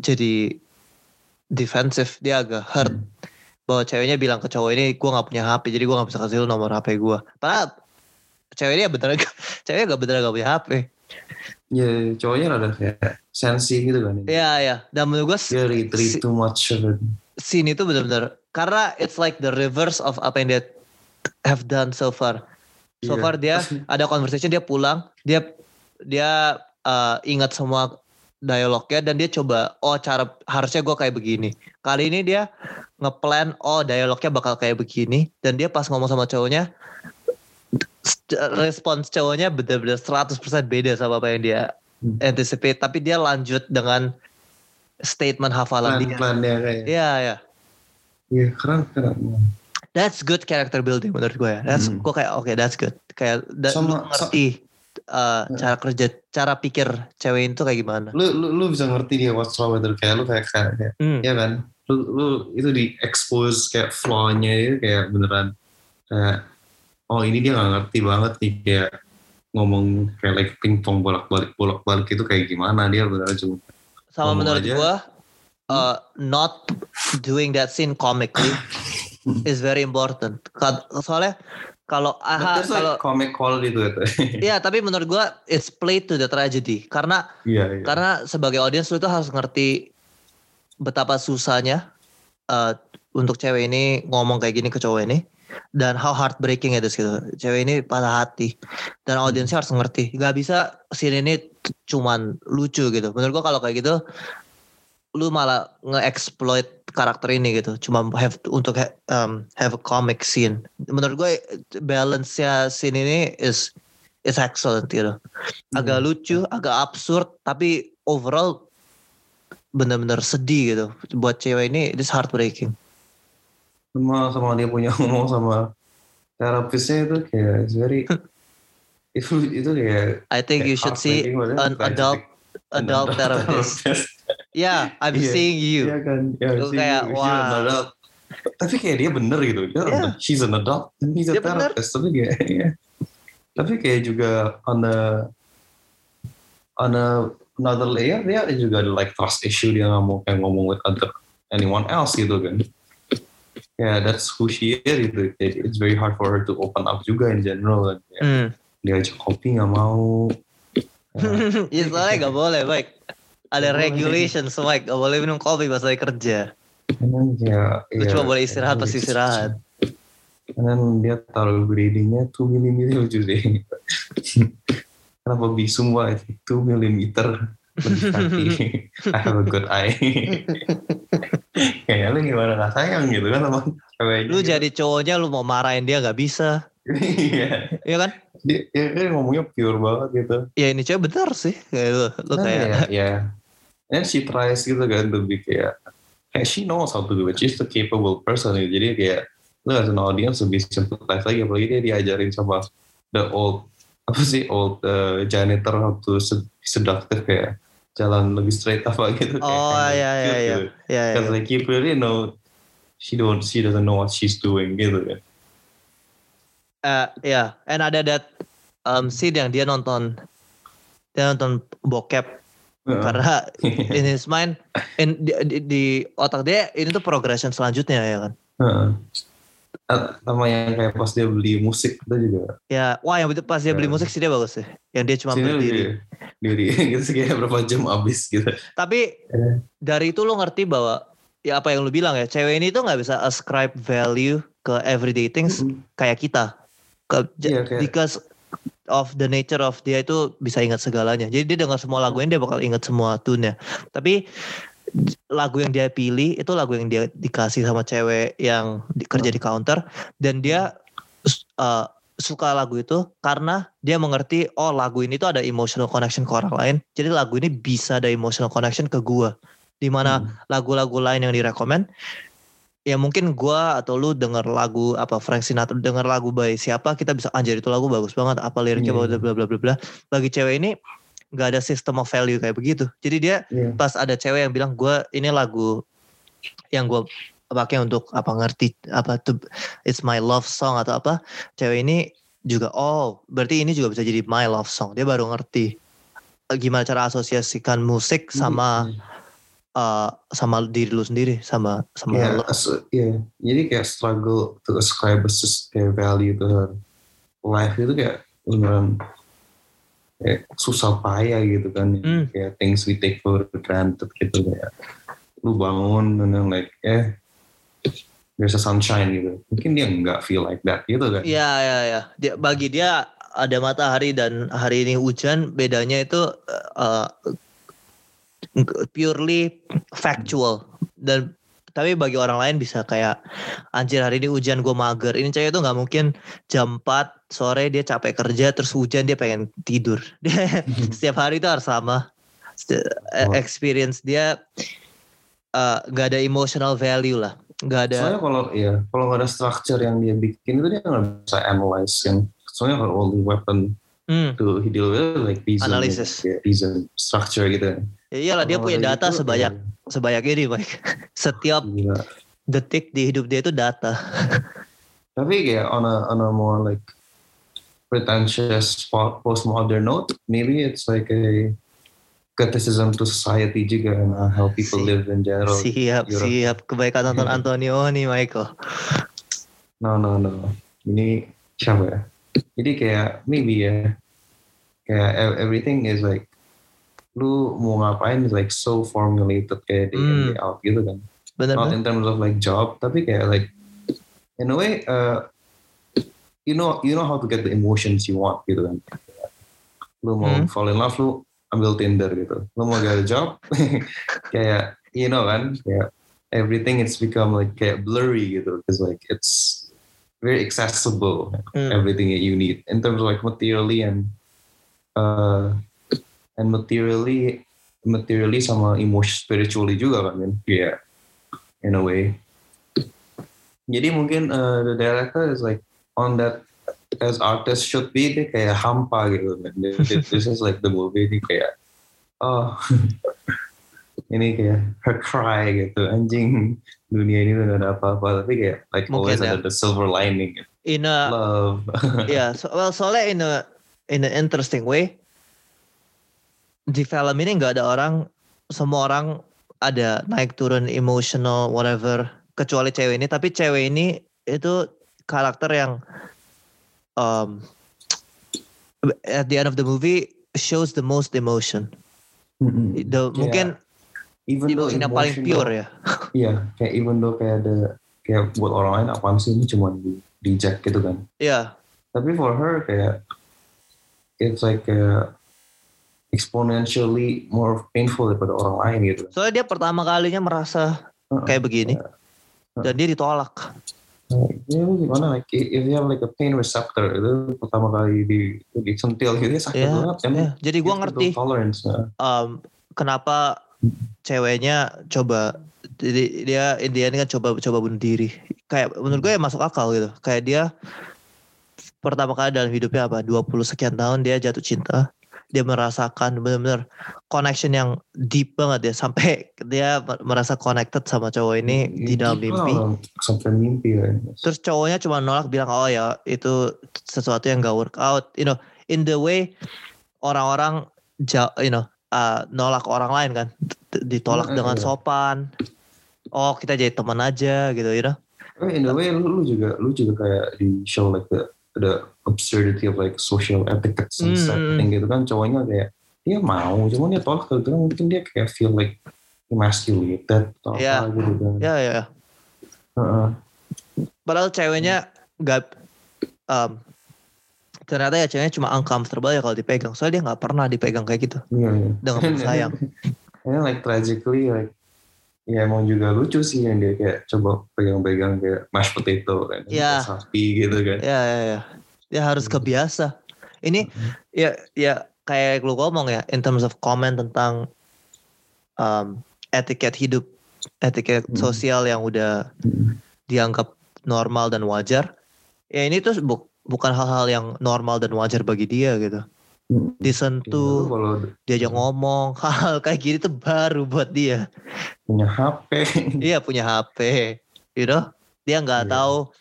jadi defensif dia agak hurt bahwa ceweknya bilang ke cowok ini gue nggak punya HP jadi gue nggak bisa kasih lu nomor HP gue padahal cewek ini bener ceweknya gak bener gak punya HP Ya, cowoknya rada kayak sensi gitu kan. Iya ya dan menurut gue Dia read, read too much of it. scene itu benar-benar karena it's like the reverse of apa yang dia have done so far. So Iya. far dia ada conversation dia pulang, dia dia uh, ingat semua dialognya dan dia coba oh cara harusnya gue kayak begini. Kali ini dia ngeplan oh dialognya bakal kayak begini dan dia pas ngomong sama cowoknya respons cowoknya benar-benar 100% beda sama apa yang dia Hmm. anticipate tapi dia lanjut dengan statement hafalan dia. Plan-plannya kayak. Iya ya. Iya, keren, keren. that's good character building menurut gue ya that's Hmm. gue kayak oke that's good kayak lu Sama- ngerti uh, cara kerja cara pikir cewek itu kayak gimana? Lu lu, lu bisa ngerti dia what's wrong with her kayak lu kayak kayak, Hmm. ya kan? Lu, lu itu di expose kayak flaw-nya itu kayak beneran kayak oh ini dia nggak ngerti banget nih kayak ngomong kayak like pingpong bolak balik bolak balik itu kayak gimana dia beneran cuma sama menurut aja. gue uh, not doing that scene comically is very important. Soalnya kalau aha kalau like comic quality to it Iya, tapi menurut gua it's played to the tragedy karena iya iya karena sebagai audiens lu tuh harus ngerti betapa susahnya uh, untuk cewek ini ngomong kayak gini ke cowok ini dan how heartbreaking it is gitu. Cewek ini patah hati dan audiensnya harus ngerti. Gak bisa scene ini cuman lucu gitu. Menurut gua kalau kayak gitu lu malah nge-exploit karakter ini gitu. Cuma have untuk ha- um, have a comic scene. Menurut gue balance-nya scene ini is is excellent gitu. Agak lucu, agak absurd, tapi overall bener-bener sedih gitu. Buat cewek ini this heartbreaking. sama sama dia punya ngomong sama terapisnya itu kayak it's very itu itu kayak I think you should see heartbreaking, an adult. Adult therapist. Yeah, I'm Iya. seeing you. Iya kan, ya, Lu kayak, an wah. adult. Tapi kayak dia bener gitu, dia Iya. she's an adult, and he's a Dia bener. therapist. Tapi kayak, ya. tapi kayak juga on a on a another layer dia juga ada like trust issue dia nggak mau kayak ngomong with other anyone else gitu kan. Yeah, that's who she is gitu. It's very hard for her to open up juga in general. Kan. Kayak Hmm. Dia ajak kopi nggak mau. ya soalnya gak boleh, baik. Ada regulation, Mike. Gak boleh minum kopi pas lagi kerja. And then, ya, Lu ya, cuma boleh istirahat pas istirahat. Then dia taruh gradingnya 2 mm lucu deh. Kenapa bi semua 2 mm lebih kaki. I have a good eye. Kayak lu gimana gak sayang gitu kan sama. Lu gitu. jadi cowoknya lu mau marahin dia gak bisa. Iya. Iya kan? Dia, dia, dia ngomongnya pure banget gitu. Ya ini cewek bener sih. Kayak lu, lu Nah, kayak ya, ya. And she tries gitu kan be kayak kayak she knows how to do it. She's a capable person gitu. Jadi kayak lu as an audience lebih sympathize lagi apalagi dia diajarin sama the old apa sih old uh, janitor how to sed- seductive kayak jalan lebih straight apa gitu. kayak Oh kinda iya iya cute iya. gitu. Iya iya. Cause like you really know she don't she doesn't know what she's doing gitu kan. Eh, ya, and ada that um, scene yang dia nonton dia nonton bokep Heeh. karena in his mind in di, di, di otak dia ini tuh progression selanjutnya ya kan. Ah, sama yang kayak pas dia beli musik itu juga Ya, wah yang pas dia beli musik sih dia bagus sih. Yang dia cuma Sini berdiri. dia- diri gitu sih kayak berapa jam abis gitu Tapi Eh. dari itu lo ngerti bahwa ya apa yang lu bilang ya, cewek ini tuh nggak bisa ascribe value ke everyday things kayak kita. Ke, Iya, kayak- because of the nature of dia itu bisa ingat segalanya. Jadi dia dengar semua lagu ini dia bakal ingat semua tune-nya. Tapi lagu yang dia pilih itu lagu yang dia dikasih sama cewek yang di- kerja di counter dan dia uh, suka lagu itu karena dia mengerti oh lagu ini tuh ada emotional connection ke orang lain. Jadi lagu ini bisa ada emotional connection ke gua. Di mana Hmm. lagu-lagu lain yang direkomend ya mungkin gua atau lu denger lagu apa Frank Sinatra denger lagu by siapa kita bisa anjir itu lagu bagus banget apa liriknya Iya. bla bla bla bla bla bagi cewek ini nggak ada system of value kayak begitu jadi dia Iya. pas ada cewek yang bilang gua ini lagu yang gua pakai untuk apa ngerti apa tuh it's my love song atau apa cewek ini juga oh berarti ini juga bisa jadi my love song dia baru ngerti gimana cara asosiasikan musik sama eh, sama diri lu sendiri sama sama Iya, lo. iya. jadi kayak struggle to ascribe a kayak value to her life itu kayak beneran kayak susah payah gitu kan Hmm. kayak things we take for granted gitu kayak lu bangun dan yang like eh there's a sunshine gitu mungkin dia nggak feel like that gitu kan Iya iya iya. Dia bagi dia ada matahari dan hari ini hujan bedanya itu uh, purely factual. Dan tapi bagi orang lain bisa kayak anjir hari ini hujan gue mager. Ini cewek itu nggak mungkin jam 4 sore dia capek kerja terus hujan dia pengen tidur. Dia setiap hari itu harus sama. Oh. experience dia uh, nggak ada emotional value lah. Nggak ada Soalnya kalau ya kalau nggak ada structure yang dia bikin itu dia nggak bisa analyze yang soalnya kalau the weapon hmm, to he deal with like reason, Analysis. ya, reason structure gitu. ya iyalah dia punya data gitu, sebanyak ya, sebanyak ini Mike setiap gila. detik di hidup dia itu data Tapi kayak on a on a more like pretentious po- postmodern note, maybe it's like a criticism to society juga and how people Si- live in general. siap Europe. siap kebaikan nonton Antonio nih Michael No, no, no. Ini siapa ya? Jadi kayak maybe ya, kayak ev- everything is like lu mau ngapain is like so formulated kayak day in Hmm. day out gitu kan. bener Not in terms of like job, tapi kayak like in a way, uh, you know, you know how to get the emotions you want gitu kan. Lu mau Hmm. fall in love, lu ambil Tinder gitu. Lu mau get a job, kayak you know kan, kayak everything it's become like kayak blurry gitu, because like it's very accessible Hmm. everything that you need in terms of like materially and uh and materially materially sama emotion spiritually juga kan kan? Yeah. In a way. Jadi mungkin uh, the director is like on that as artist should be dia kayak hampa gitu kan. This is like the movie ini kayak oh ini kayak her cry gitu. Anjing dunia ini gak ada apa-apa. Tapi kayak like Mungkin always ya. ada the silver lining. In a love. Ya so, well soalnya in a in an interesting way di film ini nggak ada orang semua orang ada naik turun emotional whatever kecuali cewek ini. Tapi cewek ini itu karakter yang um, at the end of the movie shows the most emotion. The, Kayak mungkin even though yang paling pure ya? Iya kayak even though kayak ada kayak buat orang lain apaan sih? Ini cuma di, di jack gitu kan. Ya tapi for her kayak it's like uh, exponentially more painful daripada orang lain gitu. Soalnya dia pertama kalinya merasa Heeh. kayak begini dan dia ditolak. Ya gimana? Like if you have like a pain receptor itu pertama kali di disentil gitu. Sakit Iya, banget kan. ya jadi gua have ngerti to tolerance um, kenapa ceweknya coba jadi dia Indian kan coba coba bunuh diri. Kayak menurut gue ya masuk akal gitu. Kayak dia pertama kali dalam hidupnya apa 20 sekian tahun dia jatuh cinta. Dia merasakan benar-benar connection yang deep banget ya. Sampai dia merasa connected sama cowok ini di dalam mimpi. lah, sampai mimpi ya. Terus cowoknya cuma nolak bilang oh ya itu sesuatu yang gak work out. You know in the way orang-orang you know uh, nolak orang lain kan ditolak Iya, dengan sopan oh kita jadi teman aja gitu you know in a way lu, lu juga lu juga kayak di show like the the absurdity of like social etiquette and Hmm. setting gitu kan cowoknya kayak dia mau cuman dia tolak gara-gara mungkin dia kayak feel like emasculated atau Iya. apa gitu kan. ya ya Heeh. padahal ceweknya gak um, ternyata ya ceweknya cuma uncomfortable ya kalau dipegang soalnya dia nggak pernah dipegang kayak gitu Iya, iya. dengan sayang And like tragically like ya emang juga lucu sih yang dia kayak coba pegang-pegang kayak mashed potato kan Iya. kayak sapi gitu kan. ya ya ya dia harus Hmm. kebiasa ini ya ya kayak lu ngomong ya in terms of comment tentang um, etiket hidup etiket Hmm. sosial yang udah Hmm. dianggap normal dan wajar ya ini tuh bu- bukan hal-hal yang normal dan wajar bagi dia gitu Hmm. Disentuh kalau diajak ngomong hal kayak gini tuh baru buat dia punya HP Iya punya HP, you know? Dia nggak Iya. tahu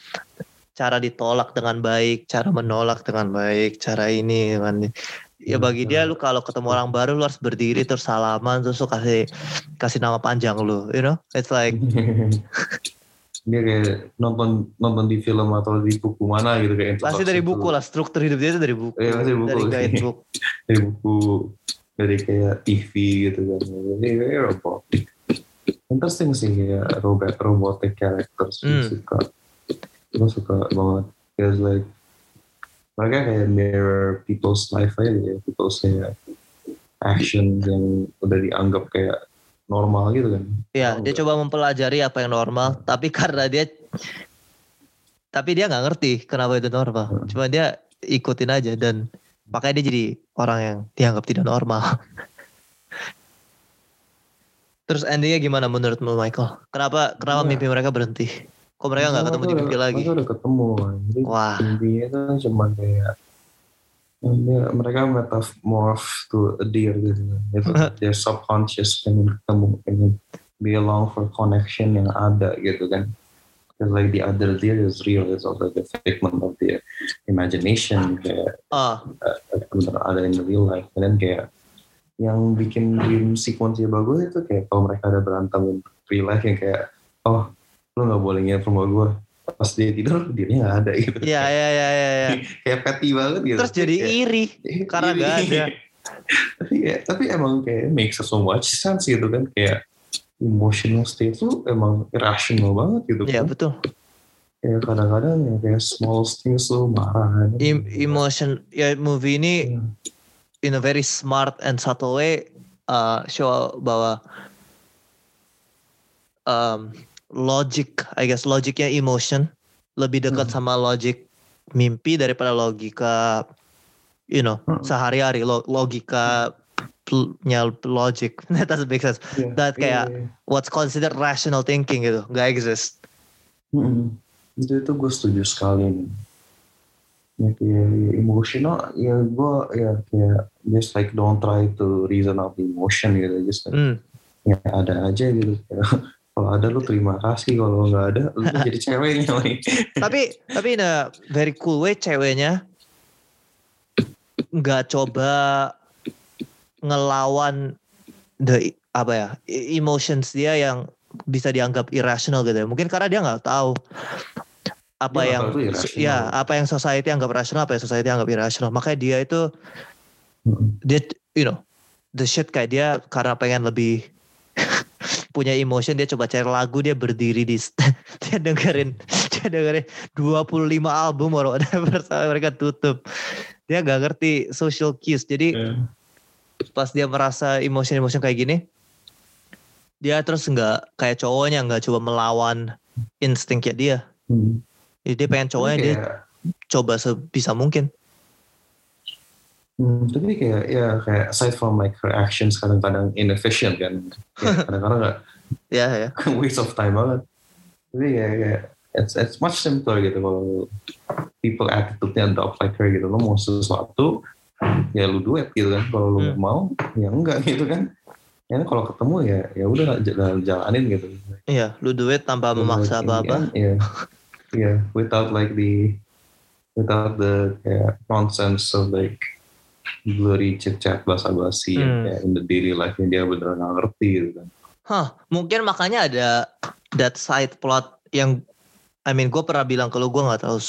cara ditolak dengan baik, cara menolak dengan baik, cara ini dengan ya Iya, bagi dia lu kalau ketemu orang baru lu harus berdiri terus salaman terus lu kasih kasih nama panjang lu, you know? It's like dia kayak nonton nonton di film atau di buku mana gitu kayak pasti dari buku lah struktur hidup dia itu dari buku, Iya, pasti buku. Dari guidebook. dari buku dari kayak TV gitu kan. Jadi kayak robotik interesting sih kayak robot robotic characters Hmm. suka. Gue suka banget. Because like mereka kayak mirror people's life aja ya. People's kayak action yang udah dianggap kayak normal gitu kan Iya, dia Oh, coba mempelajari apa yang normal, tapi karena dia tapi dia nggak ngerti kenapa itu normal. Hmm. Cuma dia ikutin aja dan makanya dia jadi orang yang dianggap tidak normal. Terus endingnya gimana menurutmu Michael? Kenapa kenapa Iya. mimpi mereka berhenti? Kok mereka nggak ketemu di mimpi lagi? Mereka udah ketemu. Jadi Wah. intinya kan cuma kayak mereka metamorph to a deer gitu kan. Itu their subconscious pengen ketemu, pengen belong for connection yang ada gitu kan. Because like the other deer is real, it's also the figment of the imagination kayak Ah, bener ada in the real life. Dan kayak yang bikin dream sequence-nya bagus itu kayak kalau mereka ada berantem in real life yang kayak oh lu nggak boleh nginep rumah gue pas dia tidur dirinya nggak ada gitu iya iya iya iya. iya. kayak petty banget gitu Terus jadi Kayak- iri karena Iri. nggak ada. tapi ya, tapi emang kayak makes so much sense gitu kan kayak emotional state lu emang irrational banget gitu Iya kan betul. kayak kadang-kadang ya kayak small things lu marah kan. Em- emotion ya movie ini Iya. in a very smart and subtle way uh, show bahwa um, logic, I guess logiknya emotion lebih dekat Hmm. sama logic mimpi daripada logika, you know, Hmm. sehari-hari lo- logika nya logic. That doesn't make sense. Iya, that kayak- iya. What's considered rational thinking gitu, nggak exist. Mm-mm. Itu itu gue setuju sekali nih. Ya kayak emotional, ya gue ya kayak just like don't try to reason out the emotion gitu, just like, Hmm. ya ada aja gitu. kalau ada lu terima kasih, kalau nggak ada lu kan jadi ceweknya tapi tapi in a very cool way ceweknya. Nggak coba ngelawan the apa ya emotions dia yang bisa dianggap irrational gitu ya. Mungkin karena dia nggak tahu apa Dia yang ya apa yang society anggap rasional apa yang society anggap irrational. Makanya dia itu Mm-mm. dia you know the shit kayak dia karena pengen lebih punya emotion dia coba cari lagu dia berdiri di dia dengerin dia dengerin 25 album or whatever sampai mereka tutup. Dia gak ngerti social cues. Jadi Ya. pas dia merasa emotion-emotion kayak gini dia terus nggak kayak cowoknya nggak coba melawan instingnya dia. Hmm. jadi dia pengen cowoknya Tapi dia coba sebisa mungkin hmm, tapi kayak ya kayak aside from like her actions kadang-kadang inefficient kan, kadang-kadang nggak ya ya waste of time banget. Tapi ya kayak it's it's much simpler gitu kalau people attitude-nya adopt like her gitu. Lo mau sesuatu ya lu duet gitu kan. Kalau lu Hmm. mau ya enggak gitu kan. Ya kalau ketemu ya ya udah jal- jalanin gitu. iya lu duit tanpa memaksa apa-apa end, Iya. Iya, without like the without the kayak nonsense of like blurry chit chat basa-basi yang Hmm. kayak in the daily life dia beneran nggak ngerti gitu kan. Hah, mungkin makanya ada that side plot yang I mean gue pernah bilang ke lu gue nggak tahu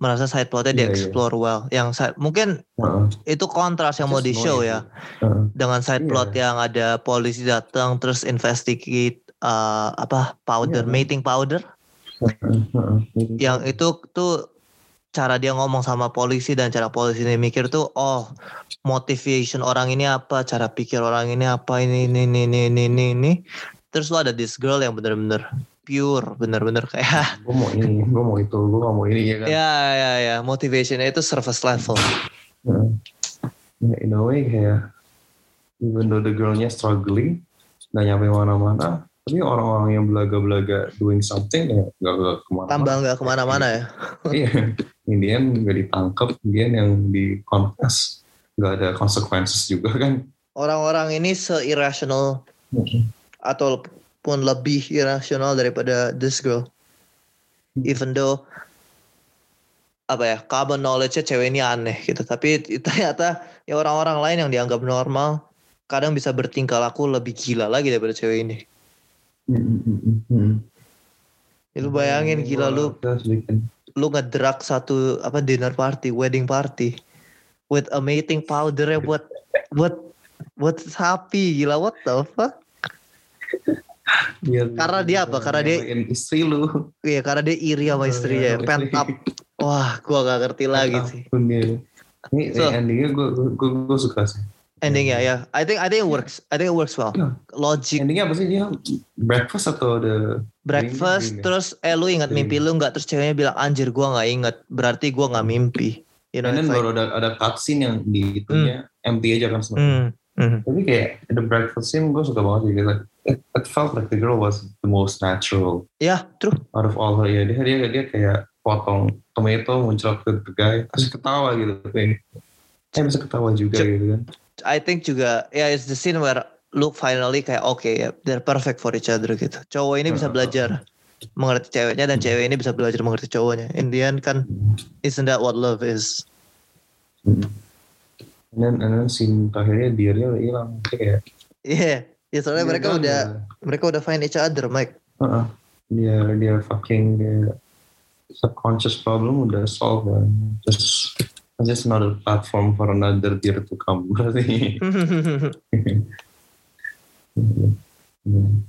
merasa side plotnya di Iya, iya. explore well. Yang side, mungkin Heeh. itu kontras yang mau di show ya Heeh. dengan side Iya. plot yang ada polisi datang terus investigate uh, apa powder Iya. mating powder Heeh, heeh. yang itu tuh cara dia ngomong sama polisi dan cara polisi ini mikir tuh oh motivation orang ini apa cara pikir orang ini apa ini ini ini ini ini ini, ini. terus lo ada this girl yang bener-bener pure bener-bener kayak gue mau ini, gue mau itu, gue gak mau ini ya kan. ya ya ya motivationnya itu surface level. Ya, in a way kayak even though the girlnya struggling, gak nyampe mana-mana, tapi orang-orang yang belaga-belaga doing something ya gak, gak ke mana-mana. tambah nggak ke mana-mana ya Iya, Indian gak ditangkap, Indian yang di confess, gak ada consequences juga kan. orang-orang ini se-irrational ataupun lebih irrational daripada this girl. Even though apa ya common knowledge-nya cewek ini aneh gitu, tapi ternyata ya orang-orang lain yang dianggap normal kadang bisa bertingkah laku lebih gila lagi daripada cewek ini. Ya, lu bayangin gila lu lu ngedrak satu apa dinner party, wedding party with a mating powder buat buat buat sapi gila what the fuck? biar Karena dia apa? Karena dia- istri lu. Iya karena dia iri sama istrinya, Iya, pent up. Wah, gua gak ngerti lagi sih. Ini So- endingnya gue gue suka sih. Endingnya ya, I think I think it works. I think it works well. Iya. Logic Endingnya apa sih dia breakfast atau the breakfast, Dream, ya? terus eh lu ingat Dream. mimpi lu nggak? Terus ceweknya bilang anjir gua nggak inget. Berarti gua nggak mimpi. You know, And then like, baru ada ada cutscene yang di itunya empty aja kan sebenarnya. hmm, hmm. Tapi kayak the breakfast scene gue suka banget sih gitu. it, it felt like the girl was the most natural Ya, true. out of all her. Ya dia dia dia kayak potong tomato muncul ke the guy terus ketawa gitu. Kayak saya bisa ketawa juga Cuk. gitu kan. I think juga ya it's the scene where Luke finally kayak oke ya they're perfect for each other gitu. Cowok ini bisa Uh-uh. belajar mengerti ceweknya dan cewek ini bisa belajar mengerti cowoknya. In the end kan isn't that what love is? And then scene terakhirnya dia hilang. Kayak Iya. Ya soalnya dia mereka gagal. udah mereka udah find each other, Mike. Heeh. dia dia fucking dia subconscious problem udah solve kan. Just just another platform for another deer to come berarti. Hmm.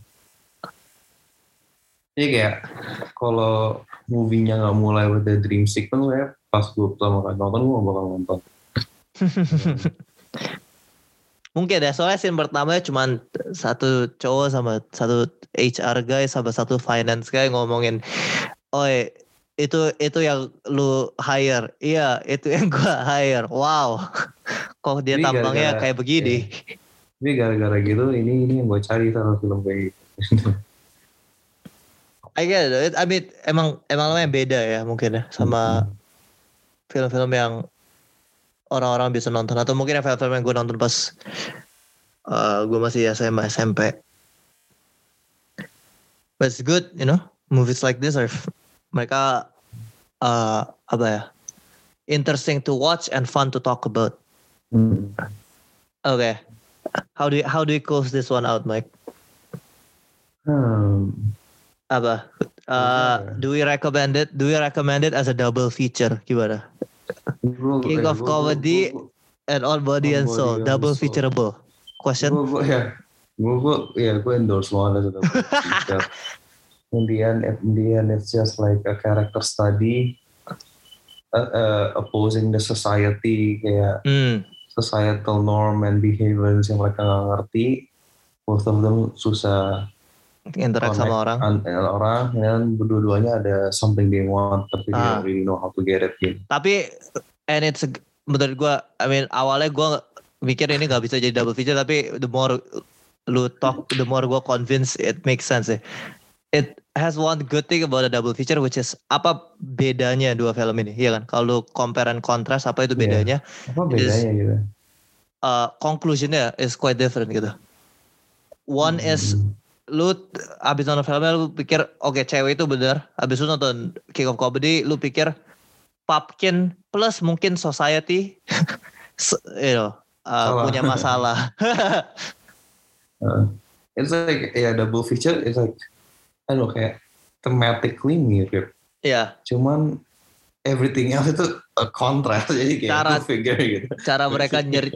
Jadi kayak kalau movie-nya nggak mulai with the dream sequence ya pas gue pertama kali nonton gue bakal nonton. Mungkin ya soalnya scene pertamanya cuma satu cowok sama satu HR guy sama satu finance guy ngomongin, "Oi, itu itu yang lu hire." Iya, itu yang gua hire. Wow. Kok dia Jadi tampangnya gara-gara- kayak begini? Tapi gara-gara gitu ini ini yang gue cari sama film kayak gitu. I get it. I mean, emang emang namanya beda ya mungkin ya sama film-film yang orang-orang bisa nonton atau mungkin ya film-film yang gue nonton pas uh, gue masih SMA SMP. But it's good, you know. Movies like this are mereka uh, apa ya? Interesting to watch and fun to talk about. Hmm. Okay. How do you, how do you close this one out, Mike? Hmm. Apa? Uh, do we recommend it? Do we recommend it as a double feature? Gimana? King of comedy and all body and soul, double Soul. featureable. Question? Gue gue ya, gue ya gue endorse banget. in the end, in the end, it's just like a character study, uh, uh, opposing the society kayak Hmm, societal norm and behaviors yang mereka nggak ngerti. Most of them susah interact sama orang. an- dengan orang dan berdua-duanya ada something they want tapi they Ah. don't really know how to get it gitu. Tapi and it's menurut gua, I mean awalnya gua mikir ini nggak bisa jadi double feature, tapi the more lu talk, the more gua convince it makes sense. Eh. It has one good thing about a double feature, which is apa bedanya dua film ini, iya kan? Kalau lu compare and contrast, apa itu Iya. bedanya? Apa bedanya gitu? Uh, conclusionnya is quite different gitu. One is Hmm. lu t- abis nonton filmnya lu pikir oke cewek itu bener abis lu nonton King of Comedy lu pikir Papkin plus mungkin society you know, uh, punya masalah Uh, it's like ya double feature it's like Know kayak thematically mirip ya cuman everything else itu a contrast jadi kayak Cara- figure gitu cara mereka nyeri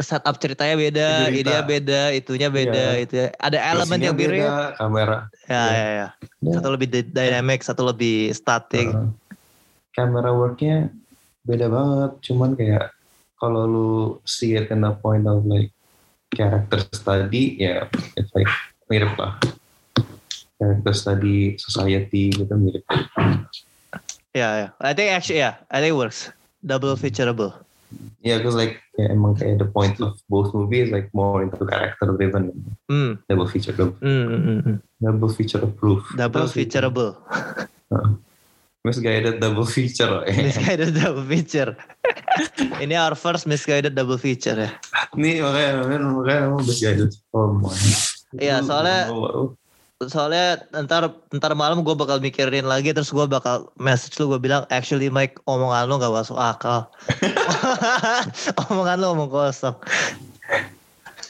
setup ceritanya beda Cerita. ide beda itunya beda Iya. itu ya. ada elemen yang mirip beda, kamera ya Iya. ya ya Ya. satu lebih dynamic satu lebih static uh, kamera worknya beda banget cuman kayak kalau lu see it in a point of like character study ya it's like mirip lah character study society gitu mirip ya ya I think actually ya I think it works double featureable Yeah, because like yeah, emang kayak the point of both movies like more into character driven, hmm double feature, double, hmm, hmm, hmm, double feature approved. double sih? featureable Misguided double feature. eh. misguided double feature. Ini our first misguided double feature ya. Nih makanya makanya makanya misguided. Oh my. Iya, Itu soalnya- bawa- bawa- Soalnya ntar ntar malam gue bakal mikirin lagi terus gue bakal message lu gue bilang actually Mike omongan lu gak masuk akal. omongan lu omong kosong.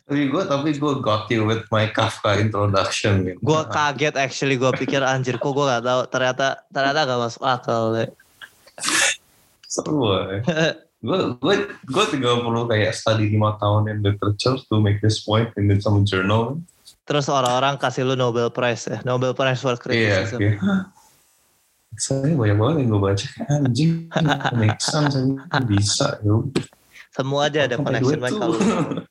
Tapi gue tapi gue got you with my Kafka introduction. Gitu. Gue kaget actually gue pikir anjir kok gue gak tahu ternyata ternyata gak masuk akal. Le. Seru gue gue gue tiga puluh kayak study lima tahun in literature to make this point in some journal. Terus orang-orang kasih lu Nobel Prize ya, Nobel Prize for Iya, Criticism. iya. Saya banyak banget yang gue baca anjing sense anjing. bisa ya udah. Semua aja ada connection tuh. kalau.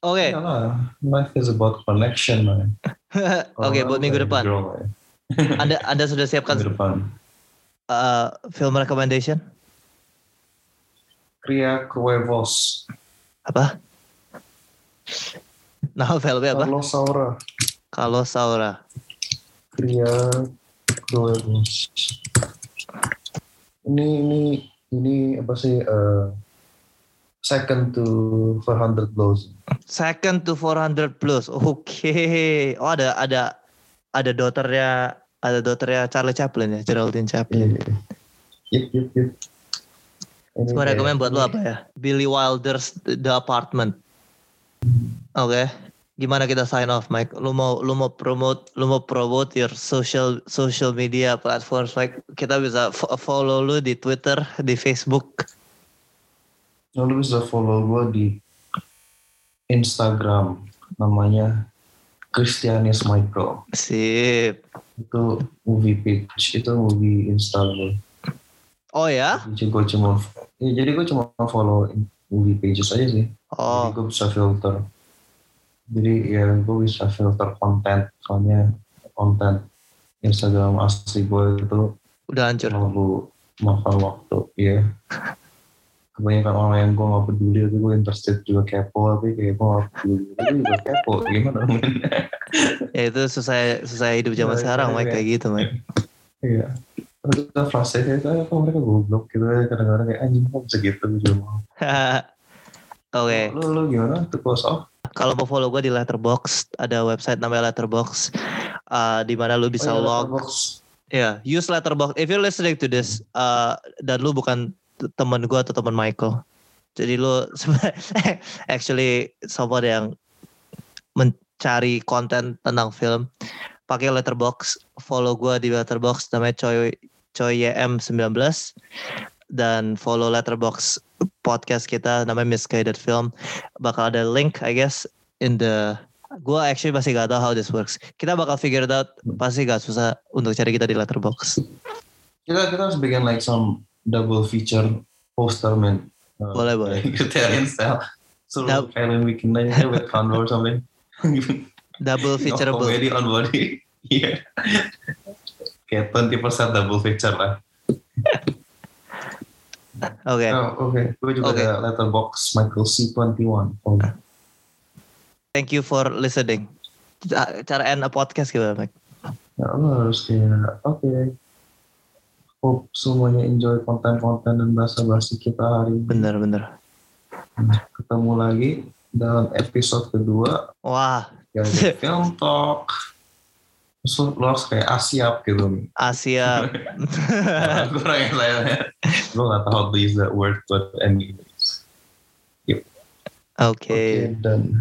Oke, Iyalah, life is about connection man. oke buat minggu depan. Man. Anda Anda sudah siapkan minggu depan. uh, film recommendation? Kria Cuevos. Apa? Nama filmnya apa? Carlos Saura. Kalau Saura. Kria Kroebus. Ini ini ini apa sih eh, second to 400 blows. Second to 400 plus. Oke. Oh ada ada ada daughternya ada daughternya Charlie Chaplin ya, Geraldine Chaplin. Iya. Yep, yep, yep. Gue kayak- rekomen buat lo apa ya? Billy Wilder's The Apartment. Oke. Gimana kita sign off, Mike? Lu mau lu mau promote lu mau promote your social social media platforms, Mike? Kita bisa fo- follow lu di Twitter, di Facebook. Nah, lu bisa follow gue di Instagram namanya Christianis Michael Sip. itu movie page itu movie Instagram Oh ya? jadi gue cuma ya, jadi gue cuma follow movie pages aja sih Oh, jadi gue bisa filter jadi ya gue bisa filter konten soalnya konten Instagram asli gue itu udah hancur. terlalu makan waktu ya kebanyakan orang yang gue gak peduli tapi gue interested juga kepo tapi kayak gue gak peduli tapi juga kepo gimana men Ya itu susah susah hidup zaman Iya, sekarang, Mike iya. kayak gitu, Mike. iya terus kita frustasi kayak kayak kok mereka goblok gitu ya kadang-kadang kayak anjing kok bisa gitu gue juga mau Oke. lu lu gimana tuh close off Kalau mau follow gue di Letterbox, ada website namanya Letterbox, uh, di mana lu bisa Oh, iya, log. Ya, use letterbox. If you're listening to this, uh, dan lu bukan teman gua atau teman Michael, jadi lu sebenarnya actually someone yang mencari konten tentang film, pakai letterbox. Follow gua di letterbox namanya Coy Coy YM 19 dan follow letterbox podcast kita namanya Misguided Film. Bakal ada link, I guess, in the Gua actually masih gak tahu how this works. Kita bakal figure it out. Pasti gak susah untuk cari kita di letterbox. kita kita harus bikin like some double feature poster man Uh, Boleh, boleh. Criterion style so Dou- kalian bikin aja with Convo or something Double No featureable. comedy on body iya kayak 20% double feature lah Oke. Oh, oke. Gue juga Oke. ada letterbox Michael C21. Oh, Thank you for listening. Ca- Cara end a podcast gimana, Mike? ya lo harus kayak, oke. Hope semuanya enjoy konten-konten dan bahasa-bahasa kita hari ini. Bener, bener. Ketemu lagi dalam episode kedua. Wah, film talk. Terus lo, lo harus kayak asiap gitu. Asia. gue orang yang lainnya. Gue gak tahu how to use that word, but anyways. Oke. Oke, dan